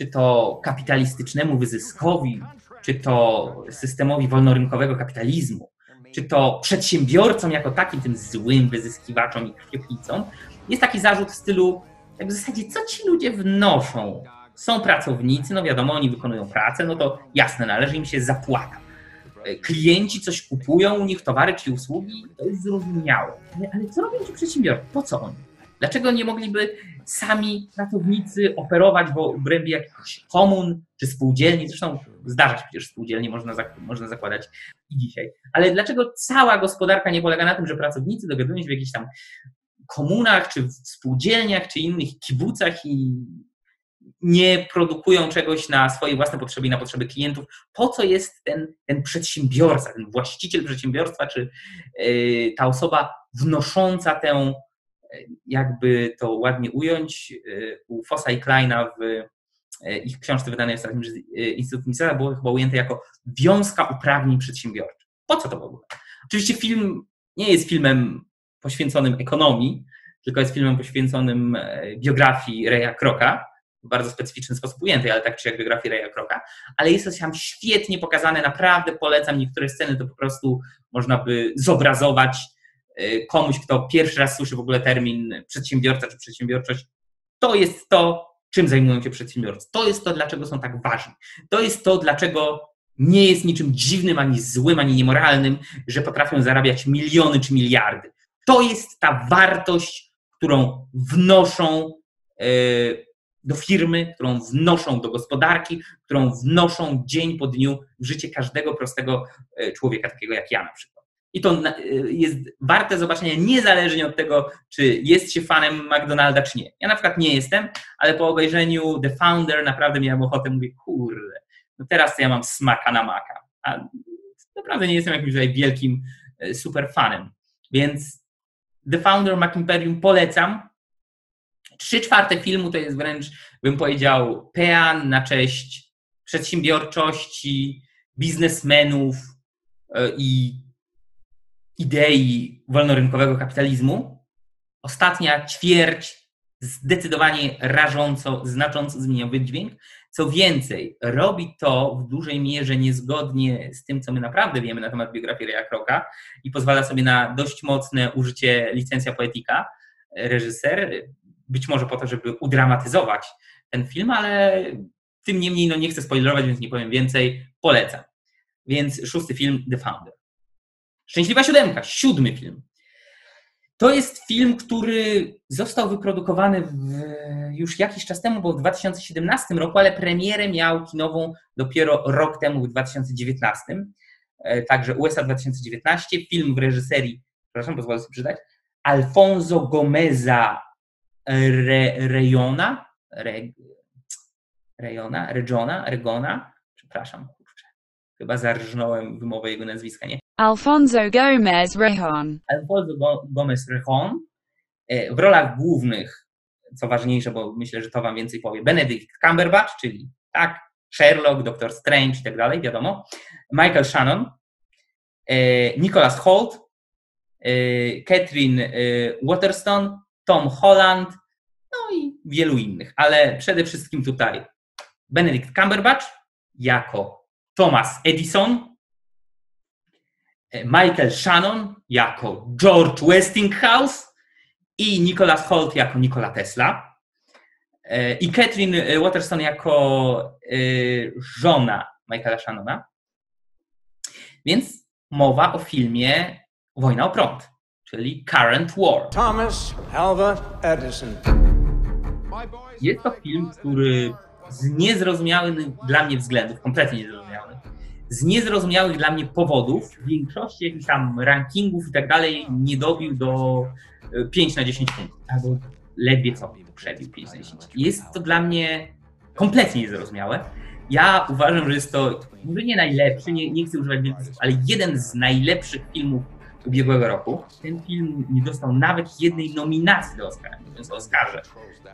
czy to kapitalistycznemu wyzyskowi, czy to systemowi wolnorynkowego kapitalizmu, czy to przedsiębiorcom jako takim, tym złym wyzyskiwaczom i krwiopijcom, jest taki zarzut w stylu, jak w zasadzie, co ci ludzie wnoszą są pracownicy, no wiadomo, oni wykonują pracę, no to jasne, należy im się zapłata. E, klienci coś kupują u nich, towary czy usługi, to jest zrozumiałe. Ale, ale co robią ci przedsiębiorcy? Po co oni? Dlaczego nie mogliby sami pracownicy operować w obrębie jakichś komun czy spółdzielni? Zresztą zdarza się przecież spółdzielnie, można, można zakładać i dzisiaj. Ale dlaczego cała gospodarka nie polega na tym, że pracownicy dogadują się w jakichś tam komunach, czy w spółdzielniach, czy innych kibucach i nie produkują czegoś na swoje własne potrzeby i na potrzeby klientów. Po co jest ten, ten przedsiębiorca, ten właściciel przedsiębiorstwa, czy yy, ta osoba wnosząca tę, e, jakby to ładnie ująć, yy, u Fossa i Kleina w yy, ich książce wydanej ostatnio przez Instytut Misera było chyba ujęte jako wiązka uprawnień przedsiębiorczych. Po co to w ogóle? Oczywiście film nie jest filmem poświęconym ekonomii, tylko jest filmem poświęconym biografii Reja Kroka, w bardzo specyficzny sposób ujętej, ale tak czy jak biografii Raya Kroka, ale jest to tam świetnie pokazane, naprawdę polecam niektóre sceny, to po prostu można by zobrazować y, komuś, kto pierwszy raz słyszy w ogóle termin przedsiębiorca czy przedsiębiorczość, to jest to, czym zajmują się przedsiębiorcy. To jest to, dlaczego są tak ważni. To jest to, dlaczego nie jest niczym dziwnym, ani złym, ani niemoralnym, że potrafią zarabiać miliony czy miliardy. To jest ta wartość, którą wnoszą yy, do firmy, którą wnoszą do gospodarki, którą wnoszą dzień po dniu w życie każdego prostego e, człowieka, takiego jak ja na przykład. I to e, jest warte zobaczenia niezależnie od tego, czy jest się fanem McDonalda, czy nie. Ja na przykład nie jestem, ale po obejrzeniu The Founder naprawdę miałem ochotę, mówię, kurde, no teraz ja mam smaka na maka. A naprawdę nie jestem jakimś tutaj wielkim e, super fanem. Więc The Founder Mac Imperium polecam. Trzy czwarte filmu to jest wręcz, bym powiedział, pean na cześć przedsiębiorczości, biznesmenów e, i idei wolnorynkowego kapitalizmu. Ostatnia ćwierć zdecydowanie rażąco, znacząco zmieniał wydźwięk. Co więcej, robi to w dużej mierze niezgodnie z tym, co my naprawdę wiemy na temat biografii Raya Kroka i pozwala sobie na dość mocne użycie licencja poetyka reżyser, być może po to, żeby udramatyzować ten film, ale tym niemniej no nie chcę spoilerować, więc nie powiem więcej, polecam. Więc szósty film The Founder. Szczęśliwa siódemka, siódmy film. To jest film, który został wyprodukowany już jakiś czas temu, bo w 2017 roku, ale premierę miał kinową dopiero rok temu, w 2019. E, także USA 2019. Film w reżyserii, przepraszam, pozwolę sobie przeczytać, Alfonso Gomeza Re, Rejona, Re, Rejona, Regiona, Regona, przepraszam, kurczę, chyba zarżnąłem wymowę jego nazwiska, nie? Alfonso Gomez Rejon. Alfonso Gomez Rejon. E, w rolach głównych, co ważniejsze, bo myślę, że to Wam więcej powie, Benedict Cumberbatch, czyli tak, Sherlock, Doctor Strange i tak dalej, wiadomo. Michael Shannon, e, Nicholas Holt, e, Catherine Waterston, Tom Holland, no i wielu innych, ale przede wszystkim tutaj Benedict Cumberbatch jako Thomas Edison, Michael Shannon jako George Westinghouse i Nicholas Holt jako Nikola Tesla e, i Catherine Waterston jako e, żona Michaela Shannona. Więc mowa o filmie Wojna o prąd, czyli Current War. Thomas Alva Edison. Jest to film, który z niezrozumiałych dla mnie względów, kompletnie niezrozumiałych, z niezrozumiałych dla mnie powodów, w większości jakichś tam rankingów i tak dalej, nie dobił do 5 e, na 10 punktów, albo ledwie co przebił 5 na 10. Jest to dla mnie kompletnie niezrozumiałe. Ja uważam, że jest to może nie najlepszy, nie, nie chcę używać wielkich ale jeden z najlepszych filmów ubiegłego roku. Ten film nie dostał nawet jednej nominacji do Oscara, mówiąc o Oscarze,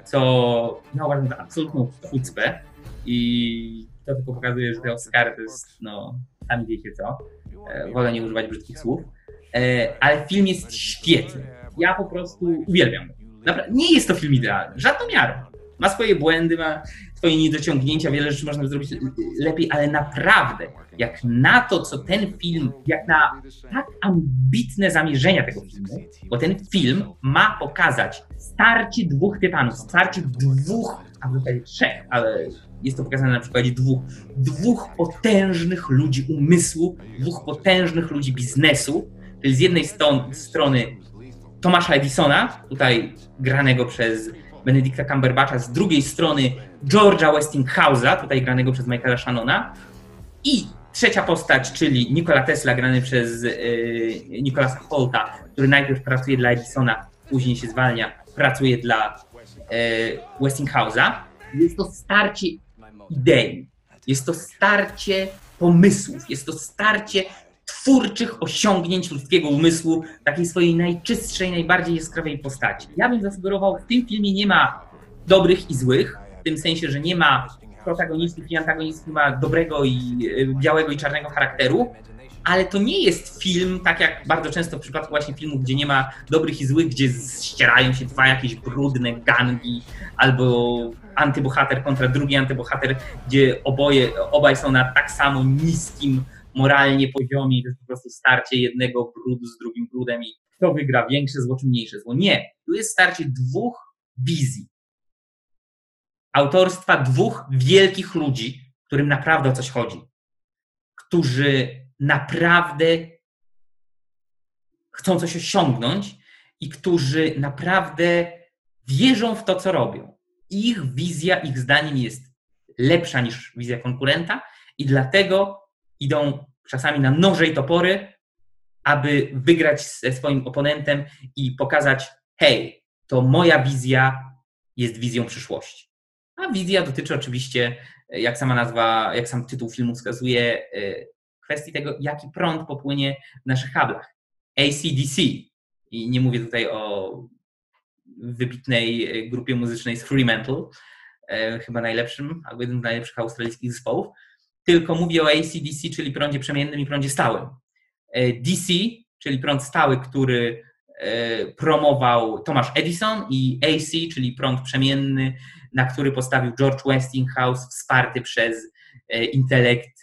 co ja uważam za absolutną chucpę i to tylko pokazuje, że te Oscary to jest, no, sami wiecie co. E, wolę nie używać brzydkich słów. E, ale film jest świetny. Ja po prostu uwielbiam. Napra- nie jest to film idealny, żadną miarą. Ma swoje błędy, ma swoje niedociągnięcia, wiele rzeczy można zrobić lepiej, ale naprawdę, jak na to, co ten film, jak na tak ambitne zamierzenia tego filmu, bo ten film ma pokazać starcie dwóch tytanów, starcie dwóch, a w trzech, ale jest to pokazane na przykładzie dwóch, dwóch potężnych ludzi umysłu, dwóch potężnych ludzi biznesu, czyli z jednej stron, strony Tomasza Edisona, tutaj granego przez Benedicta Cumberbatcha, z drugiej strony George'a Westinghouse'a, tutaj granego przez Michaela Shannona i trzecia postać, czyli Nikola Tesla, grany przez yy, Nicolasa Holta, który najpierw pracuje dla Edisona, później się zwalnia, pracuje dla yy, Westinghouse'a. Jest to starcie idei. Jest to starcie pomysłów, jest to starcie twórczych osiągnięć ludzkiego umysłu, takiej swojej najczystszej, najbardziej jaskrawej postaci. Ja bym zasugerował, w tym filmie nie ma dobrych i złych, w tym sensie, że nie ma protagonistów i antagonistów, nie ma dobrego i e, białego i czarnego charakteru, ale to nie jest film, tak jak bardzo często w przypadku właśnie filmów, gdzie nie ma dobrych i złych, gdzie ścierają się dwa jakieś brudne gangi, albo antybohater kontra drugi antybohater, gdzie oboje, obaj są na tak samo niskim moralnie poziomie, to jest po prostu starcie jednego brudu z drugim brudem i kto wygra, większe zło czy mniejsze zło. Nie, tu jest starcie dwóch wizji. Autorstwa dwóch wielkich ludzi, którym naprawdę o coś chodzi. Którzy naprawdę chcą coś osiągnąć i którzy naprawdę wierzą w to, co robią. Ich wizja, ich zdaniem jest lepsza niż wizja konkurenta i dlatego idą czasami na noże i topory, aby wygrać ze swoim oponentem i pokazać: hej, to moja wizja jest wizją przyszłości. A wizja dotyczy oczywiście, jak sama nazwa, jak sam tytuł filmu wskazuje, e, kwestii tego, jaki prąd popłynie w naszych kablach. ACDC, I nie mówię tutaj o wybitnej grupie muzycznej z Fremantle, e, chyba najlepszym, albo jednym z najlepszych australijskich zespołów, tylko mówię o AC-DC, czyli prądzie przemiennym i prądzie stałym. E, DC, czyli prąd stały, który e, promował Thomas Edison i AC, czyli prąd przemienny, na który postawił George Westinghouse, wsparty przez intelekt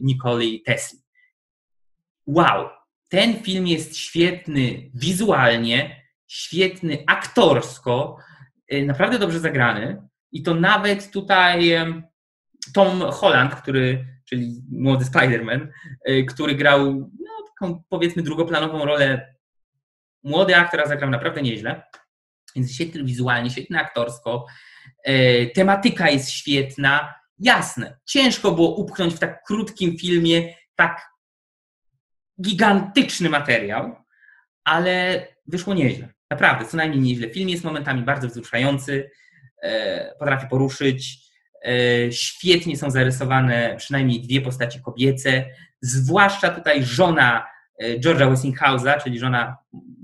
Nikoli Tesla. Wow, ten film jest świetny wizualnie, świetny aktorsko, naprawdę dobrze zagrany. I to nawet tutaj Tom Holland, który, czyli młody Spider-Man, y, który grał no, taką powiedzmy drugoplanową rolę. Młody aktor, a zagrał naprawdę nieźle. Więc świetny wizualnie, świetny aktorsko. Y, tematyka jest świetna. Jasne, ciężko było upchnąć w tak krótkim filmie tak gigantyczny materiał, ale wyszło nieźle. Naprawdę, co najmniej nieźle. Film jest momentami bardzo wzruszający, e, potrafi poruszyć. E, świetnie są zarysowane przynajmniej dwie postacie kobiece, zwłaszcza tutaj żona e, George'a Westinghouse'a, czyli żona,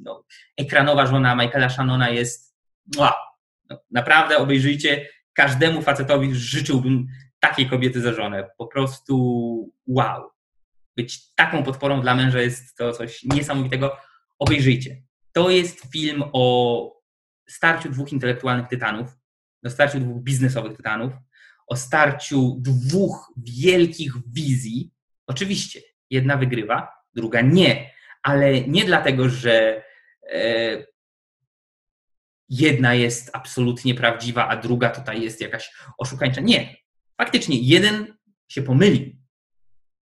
no, ekranowa żona Michaela Shannona jest wow, no, naprawdę obejrzyjcie, każdemu facetowi życzyłbym takiej kobiety za żonę. Po prostu wow być taką podporą dla męża jest to coś niesamowitego. Obejrzyjcie. To jest film o starciu dwóch intelektualnych tytanów, o starciu dwóch biznesowych tytanów, o starciu dwóch wielkich wizji. Oczywiście, jedna wygrywa, druga nie, ale nie dlatego, że e, jedna jest absolutnie prawdziwa, a druga tutaj jest jakaś oszukańcza. Nie. Faktycznie jeden się pomylił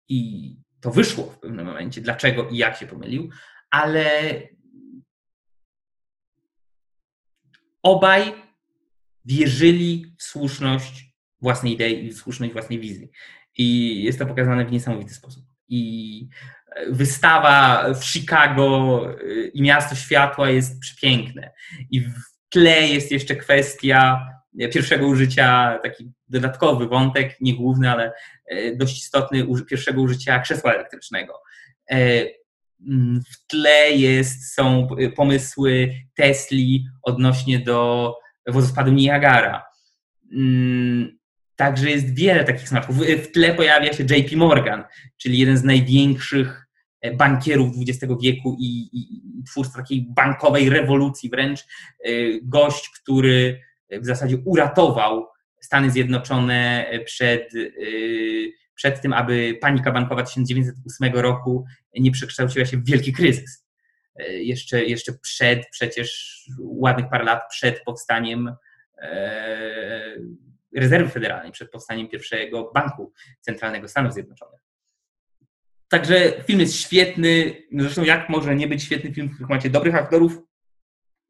i to wyszło w pewnym momencie, dlaczego i jak się pomylił, ale obaj wierzyli w słuszność własnej idei i słuszność własnej wizji. I jest to pokazane w niesamowity sposób. I wystawa w Chicago y, i Miasto Światła jest przepiękne. I w tle jest jeszcze kwestia pierwszego użycia, taki dodatkowy wątek, nie główny, ale e, dość istotny, pierwszego użycia krzesła elektrycznego. E, mm, w tle jest, są pomysły Tesli odnośnie do wodospadu Niagara. Także jest wiele takich smaczków. W tle pojawia się JP Morgan, czyli jeden z największych e, bankierów XX wieku i, i, twórca takiej bankowej rewolucji wręcz. Gość, który w zasadzie uratował Stany Zjednoczone przed, przed tym, aby panika bankowa 1908 roku nie przekształciła się w wielki kryzys. Jeszcze, jeszcze przed, przecież ładnych parę lat przed powstaniem e, rezerwy federalnej, przed powstaniem pierwszego banku centralnego Stanów Zjednoczonych. Także film jest świetny. Zresztą, jak może nie być świetny film, w którym macie dobrych aktorów,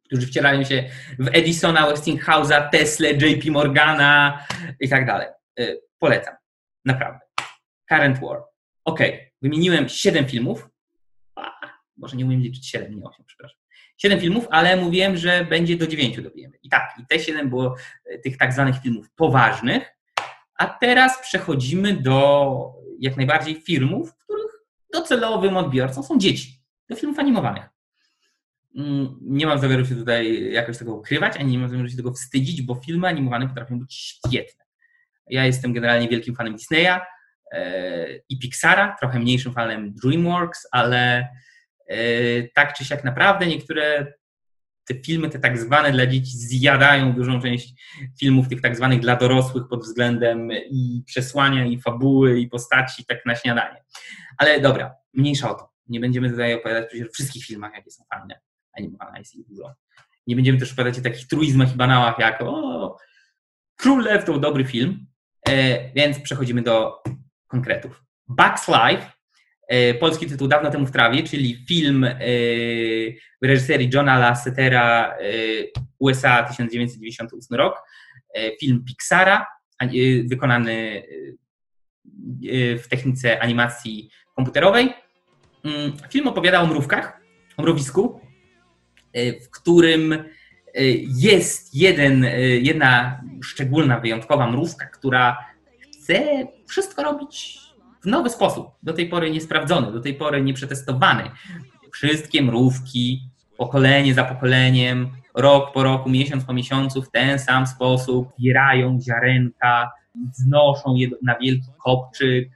którzy wcielają się w Edisona, Westinghouse'a, Tesla, JP Morgana i tak dalej. Y, polecam. Naprawdę. Current War. Ok, wymieniłem 7 filmów. A, może nie umiem liczyć 7, nie 8, przepraszam. 7 filmów, ale mówiłem, że będzie do 9 dobijemy. I tak, i te 7 było y, tych tak zwanych filmów poważnych. A teraz przechodzimy do jak najbardziej filmów, których docelowym odbiorcą są dzieci. Do filmów animowanych. Mm, nie mam zamiaru się tutaj jakoś tego ukrywać, ani nie mam zamiaru się tego wstydzić, bo filmy animowane potrafią być świetne. Ja jestem generalnie wielkim fanem Disneya e, i Pixara, trochę mniejszym fanem DreamWorks, ale e, tak czy siak naprawdę niektóre te filmy, te tak zwane dla dzieci, zjadają dużą część filmów tych tak zwanych dla dorosłych pod względem i przesłania, i fabuły, i postaci, tak na śniadanie. Ale dobra, mniejsza o to. Nie będziemy tutaj opowiadać przecież o wszystkich filmach, jakie są fajne animowana jest ich dużo. Nie będziemy też opowiadać o takich truizmach i banałach jak o, Król Lew to dobry film, e, więc przechodzimy do konkretów. Bugs Life, e, polski tytuł dawno temu w trawie, czyli film e, w reżyserii Johna Lassetera, e, USA 1998 rok, e, film Pixara, e, wykonany w technice animacji komputerowej. Mm, film opowiada o mrówkach, o mrowisku, E, w którym e, jest jeden, e, jedna szczególna, wyjątkowa mrówka, która chce wszystko robić w nowy sposób, do tej pory niesprawdzony, do tej pory nieprzetestowany. Wszystkie mrówki pokolenie za pokoleniem, rok po roku, miesiąc po miesiącu w ten sam sposób zbierają ziarenka, znoszą je na wielki kopczyk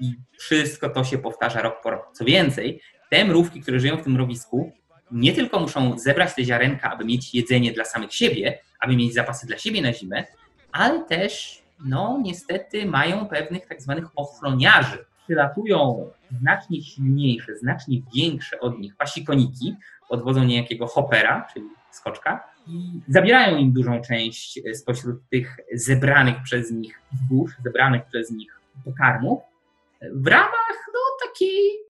i wszystko to się powtarza rok po roku. Co więcej, te mrówki, które żyją w tym mrowisku, nie tylko muszą zebrać te ziarenka, aby mieć jedzenie dla samych siebie, aby mieć zapasy dla siebie na zimę, ale też, no niestety, mają pewnych tak zwanych ochroniarzy. Przylatują znacznie silniejsze, znacznie większe od nich pasikoniki pod wodzą niejakiego hopera, czyli skoczka, i zabierają im dużą część spośród tych zebranych przez nich zbóż, zebranych przez nich pokarmów, w ramach no, takiej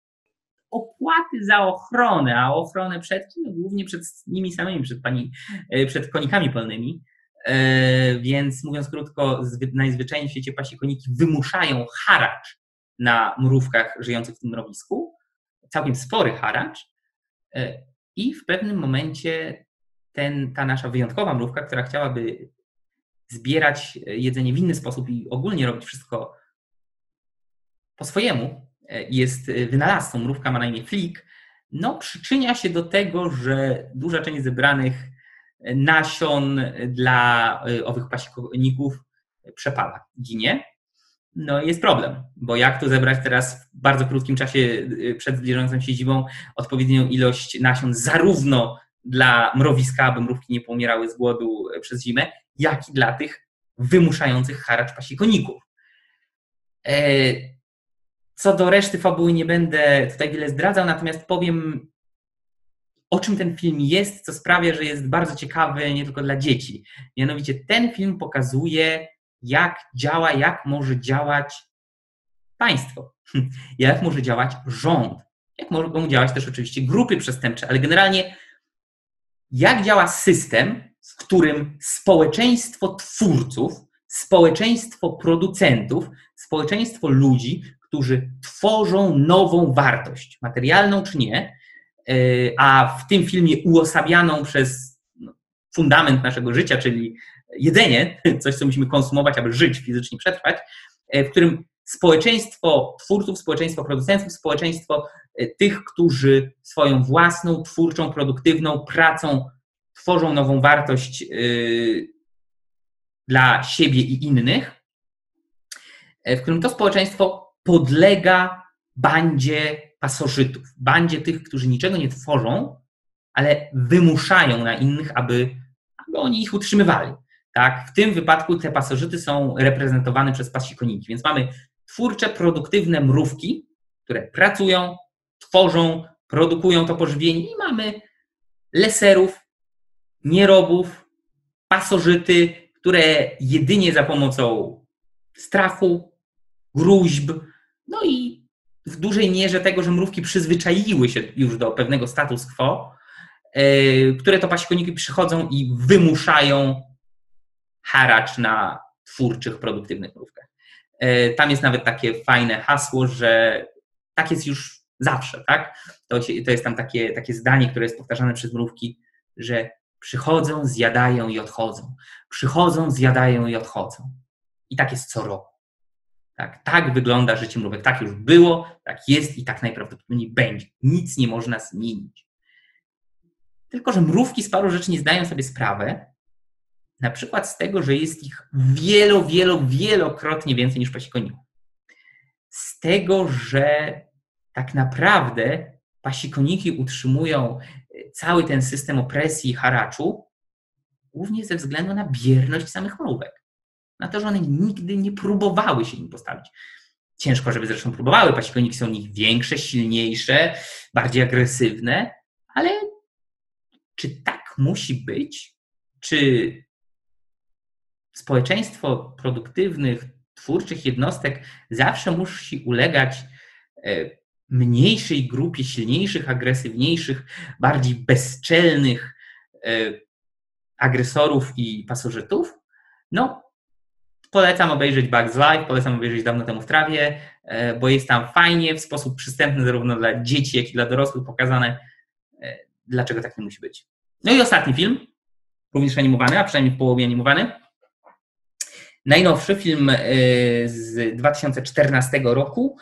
opłaty za ochronę, a ochronę przed kim? No, głównie przed nimi samymi, przed, pani, e, przed konikami polnymi. E, więc mówiąc krótko, najzwyczajniej w świecie pasikoniki wymuszają haracz na mrówkach żyjących w tym mrowisku, całkiem spory haracz. E, I w pewnym momencie ten, ta nasza wyjątkowa mrówka, która chciałaby zbierać jedzenie w inny sposób i ogólnie robić wszystko po swojemu, e, jest wynalazcą, mrówka ma na imię Flick, no przyczynia się do tego, że duża część zebranych nasion dla e, owych pasikoników przepada, ginie. No jest problem, bo jak to zebrać teraz w bardzo krótkim czasie e, przed zbliżającą się zimą odpowiednią ilość nasion zarówno dla mrowiska, aby mrówki nie pomierały z głodu przez zimę, jak i dla tych wymuszających haracz pasikoników. Co do reszty fabuły nie będę tutaj wiele zdradzał, natomiast powiem, o czym ten film jest, co sprawia, że jest bardzo ciekawy nie tylko dla dzieci. Mianowicie ten film pokazuje, jak działa, jak może działać państwo, jak może działać rząd, jak mogą działać też oczywiście grupy przestępcze, ale generalnie jak działa system, w którym społeczeństwo twórców, społeczeństwo producentów, społeczeństwo ludzi, którzy tworzą nową wartość, materialną czy nie, a w tym filmie uosabianą przez fundament naszego życia, czyli jedzenie, coś, co musimy konsumować, aby żyć, fizycznie przetrwać, e, w którym społeczeństwo twórców, społeczeństwo producentów, społeczeństwo e, tych, którzy swoją własną, twórczą, produktywną pracą tworzą nową wartość dla siebie i innych, w którym to społeczeństwo podlega bandzie pasożytów, bandzie tych, którzy niczego nie tworzą, ale wymuszają na innych, aby, aby oni ich utrzymywali. Tak? W tym wypadku te pasożyty są reprezentowane przez pasikoniki, więc mamy twórcze, produktywne mrówki, które pracują, tworzą, produkują to pożywienie i mamy leserów, nierobów, pasożyty, które jedynie za pomocą strachu, gruźb, no i w dużej mierze tego, że mrówki przyzwyczaiły się już do pewnego status quo, e, które to pasikoniki przychodzą i wymuszają haracz na twórczych, produktywnych mrówkach. E, tam jest nawet takie fajne hasło, że tak jest już zawsze, tak? To, się, to jest tam takie, takie zdanie, które jest powtarzane przez mrówki, że przychodzą, zjadają i odchodzą. Przychodzą, zjadają i odchodzą. I tak jest co roku. Tak, tak wygląda życie mrówek. Tak już było, tak jest i tak najprawdopodobniej będzie. Nic nie można zmienić. Tylko, że mrówki z paru rzeczy nie zdają sobie sprawy, na przykład z tego, że jest ich wielo, wielo, wielokrotnie więcej niż pasikoników. Z tego, że tak naprawdę pasikoniki utrzymują e, cały ten system opresji i haraczu głównie ze względu na bierność samych mrówek na to, że one nigdy nie próbowały się nim postawić. Ciężko, żeby zresztą próbowały. Pasikoniki są nich większe, silniejsze, bardziej agresywne, ale czy tak musi być? Czy społeczeństwo produktywnych, twórczych jednostek zawsze musi ulegać e, mniejszej grupie silniejszych, agresywniejszych, bardziej bezczelnych e, agresorów i pasożytów? No, Polecam obejrzeć Bugs Life, polecam obejrzeć Dawno temu w trawie, e, bo jest tam fajnie, w sposób przystępny zarówno dla dzieci, jak i dla dorosłych pokazane, e, dlaczego tak nie musi być. No i ostatni film, również animowany, a przynajmniej w połowie animowany. Najnowszy film e, z 2014 roku,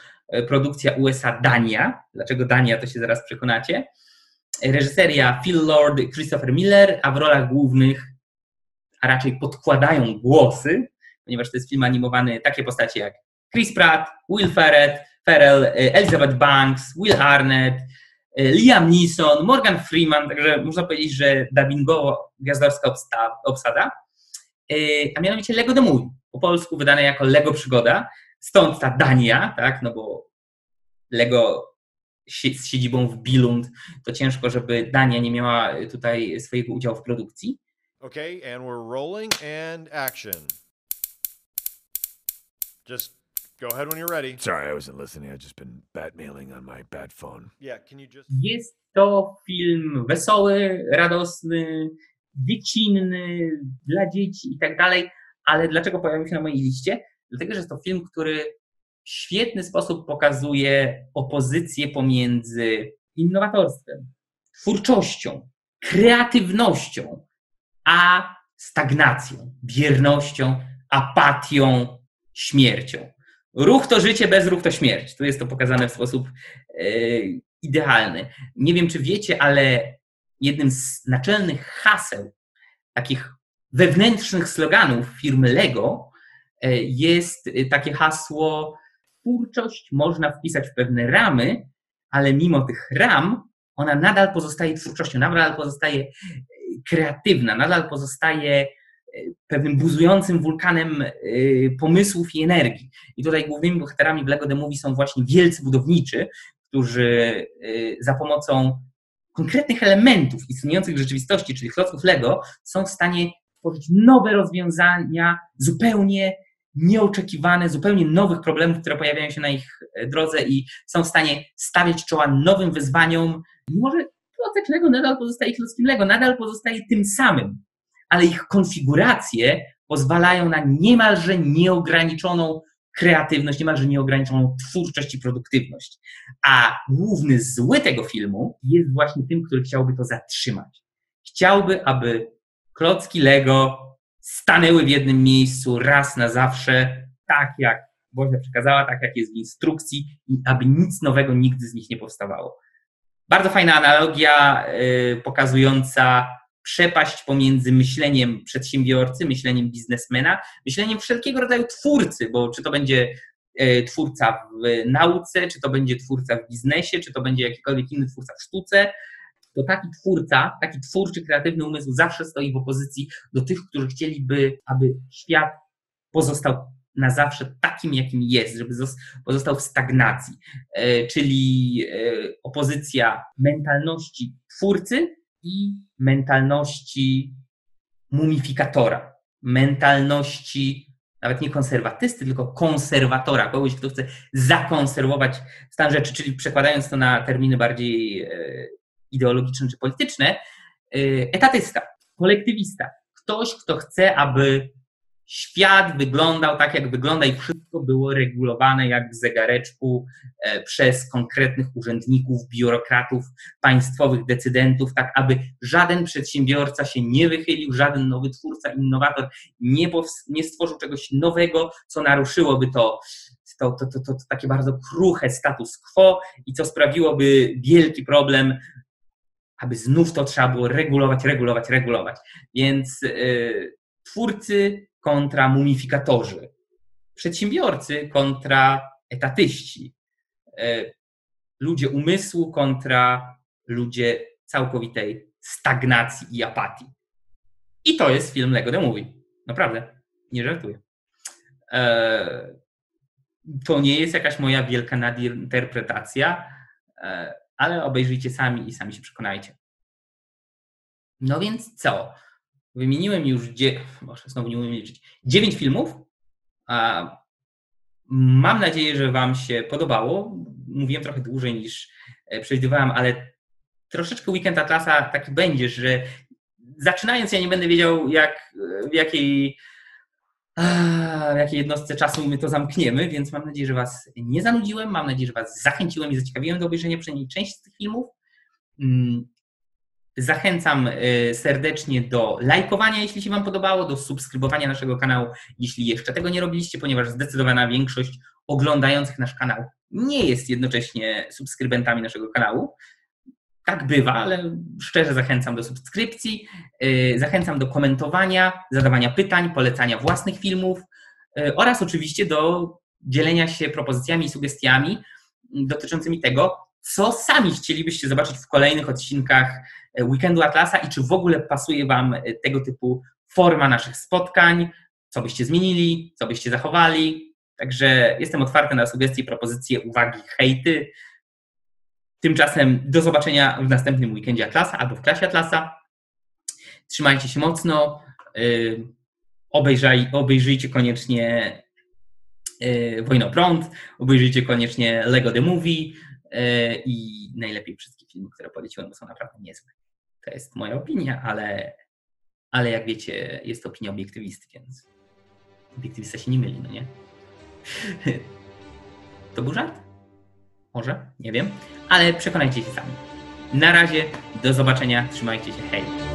produkcja USA Dania. Dlaczego Dania, to się zaraz przekonacie. reżyseria Phil Lord, Christopher Miller, a w rolach głównych, a raczej podkładają głosy, ponieważ to jest film animowany, takie postacie jak Chris Pratt, Will Ferrell, Ferrell Elizabeth Banks, Will Arnett, Liam Neeson, Morgan Freeman, także można powiedzieć, że dubbingowo-gwiazdorska obsada, a mianowicie Lego The Movie, po polsku wydane jako Lego Przygoda, stąd ta Dania, tak, no bo Lego z siedzibą w Billund, to ciężko, żeby Dania nie miała tutaj swojego udziału w produkcji. Okay, and we're rolling and action. Just go ahead when you're ready. Sorry, I wasn't listening. I've just been batmailing on my bad phone. Yeah, can you just Jest to film wesoły, radosny, dziecinny, dla dzieci i tak dalej, ale dlaczego pojawił się na mojej liście? Dlatego, że jest to film, który w świetny sposób pokazuje opozycję pomiędzy innowatorstwem, twórczością, kreatywnością, a stagnacją, biernością, apatią, śmiercią. Ruch to życie, bez ruch to śmierć. Tu jest to pokazane w sposób e, idealny. Nie wiem, czy wiecie, ale jednym z naczelnych haseł, takich wewnętrznych sloganów firmy Lego e, jest takie hasło twórczość można wpisać w pewne ramy, ale mimo tych ram ona nadal pozostaje twórczością, nadal pozostaje e, kreatywna, nadal pozostaje e, pewnym buzującym wulkanem e, pomysłów i energii. I tutaj głównymi bohaterami w Lego The Movie są właśnie wielcy budowniczy, którzy za pomocą konkretnych elementów istniejących w rzeczywistości, czyli klocków Lego, są w stanie tworzyć nowe rozwiązania, zupełnie nieoczekiwane, zupełnie nowych problemów, które pojawiają się na ich e, drodze i są w stanie stawiać czoła nowym wyzwaniom, mimo że klocek Lego nadal pozostaje klockiem Lego, nadal pozostaje tym samym, ale ich konfiguracje pozwalają na niemalże nieograniczoną kreatywność, niemalże nieograniczoną twórczość i produktywność. A główny zły tego filmu jest właśnie tym, który chciałby to zatrzymać. Chciałby, aby klocki Lego stanęły w jednym miejscu raz na zawsze, tak jak Boża przekazała, tak jak jest w instrukcji, i aby nic nowego nigdy z nich nie powstawało. Bardzo fajna analogia y, pokazująca przepaść pomiędzy myśleniem przedsiębiorcy, myśleniem biznesmena, myśleniem wszelkiego rodzaju twórcy, bo czy to będzie y, twórca w nauce, czy to będzie twórca w biznesie, czy to będzie jakikolwiek inny twórca w sztuce, to taki twórca, taki twórczy, kreatywny umysł zawsze stoi w opozycji do tych, którzy chcieliby, aby świat pozostał na zawsze takim, jakim jest, żeby pozostał w stagnacji. E, czyli e, opozycja mentalności twórcy i mentalności mumifikatora, mentalności nawet nie konserwatysty, tylko konserwatora, kogoś, kto chce zakonserwować stan rzeczy, czyli przekładając to na terminy bardziej e, ideologiczne czy polityczne, y, etatysta, kolektywista, ktoś, kto chce, aby świat wyglądał tak, jak wygląda i wszystko było regulowane jak w zegareczku e, przez konkretnych urzędników, biurokratów, państwowych decydentów, tak aby żaden przedsiębiorca się nie wychylił, żaden nowy twórca, innowator nie, nie stworzył czegoś nowego, co naruszyłoby to to, to, to, to, takie bardzo kruche status quo i co sprawiłoby wielki problem aby znów to trzeba było regulować, regulować, regulować. Więc y, twórcy kontra mumifikatorzy, przedsiębiorcy kontra etatyści, y, ludzie umysłu kontra ludzie całkowitej stagnacji i apatii. I to jest film Lego The Movie. Naprawdę, nie żartuję. E, to nie jest jakaś moja wielka nadinterpretacja. E, ale obejrzyjcie sami i sami się przekonajcie. No więc co? Wymieniłem już, dzie- Boże, znowu nie umiem liczyć, 9 filmów. Mam nadzieję, że Wam się podobało. Mówiłem trochę dłużej niż e, przewidywałem, ale troszeczkę Weekend Atlasa taki będzie, że zaczynając ja nie będę wiedział, jak, w jakiej w jakiej jednostce czasu my to zamkniemy, więc mam nadzieję, że Was nie zanudziłem, mam nadzieję, że Was zachęciłem i zaciekawiłem do obejrzenia przynajmniej części z tych filmów. Zachęcam y, serdecznie do lajkowania, jeśli się Wam podobało, do subskrybowania naszego kanału, jeśli jeszcze tego nie robiliście, ponieważ zdecydowana większość oglądających nasz kanał nie jest jednocześnie subskrybentami naszego kanału. tak bywa, ale szczerze zachęcam do subskrypcji, yy, zachęcam do komentowania, zadawania pytań, polecania własnych filmów yy, oraz oczywiście do dzielenia się propozycjami i sugestiami dotyczącymi tego, co sami chcielibyście zobaczyć w kolejnych odcinkach e, Weekendu Atlasa i czy w ogóle pasuje Wam e, tego typu forma naszych spotkań, co byście zmienili, co byście zachowali. Także jestem otwarty na sugestie, propozycje, uwagi, hejty. Tymczasem do zobaczenia w następnym weekendzie Atlasa albo w klasie Atlasa. Trzymajcie się mocno. Yy, Obejrzaj, obejrzyjcie koniecznie yy, Wojno Prąd, obejrzyjcie koniecznie Lego The Movie i najlepiej wszystkie filmy, które poleciłem, bo są naprawdę niezłe. To jest moja opinia, ale, ale jak wiecie, jest to opinia obiektywisty, więc obiektywysta się nie myli, no nie? To był żart? Może? Nie wiem. Ale przekonajcie się sami. Na razie, do zobaczenia, trzymajcie się, hej!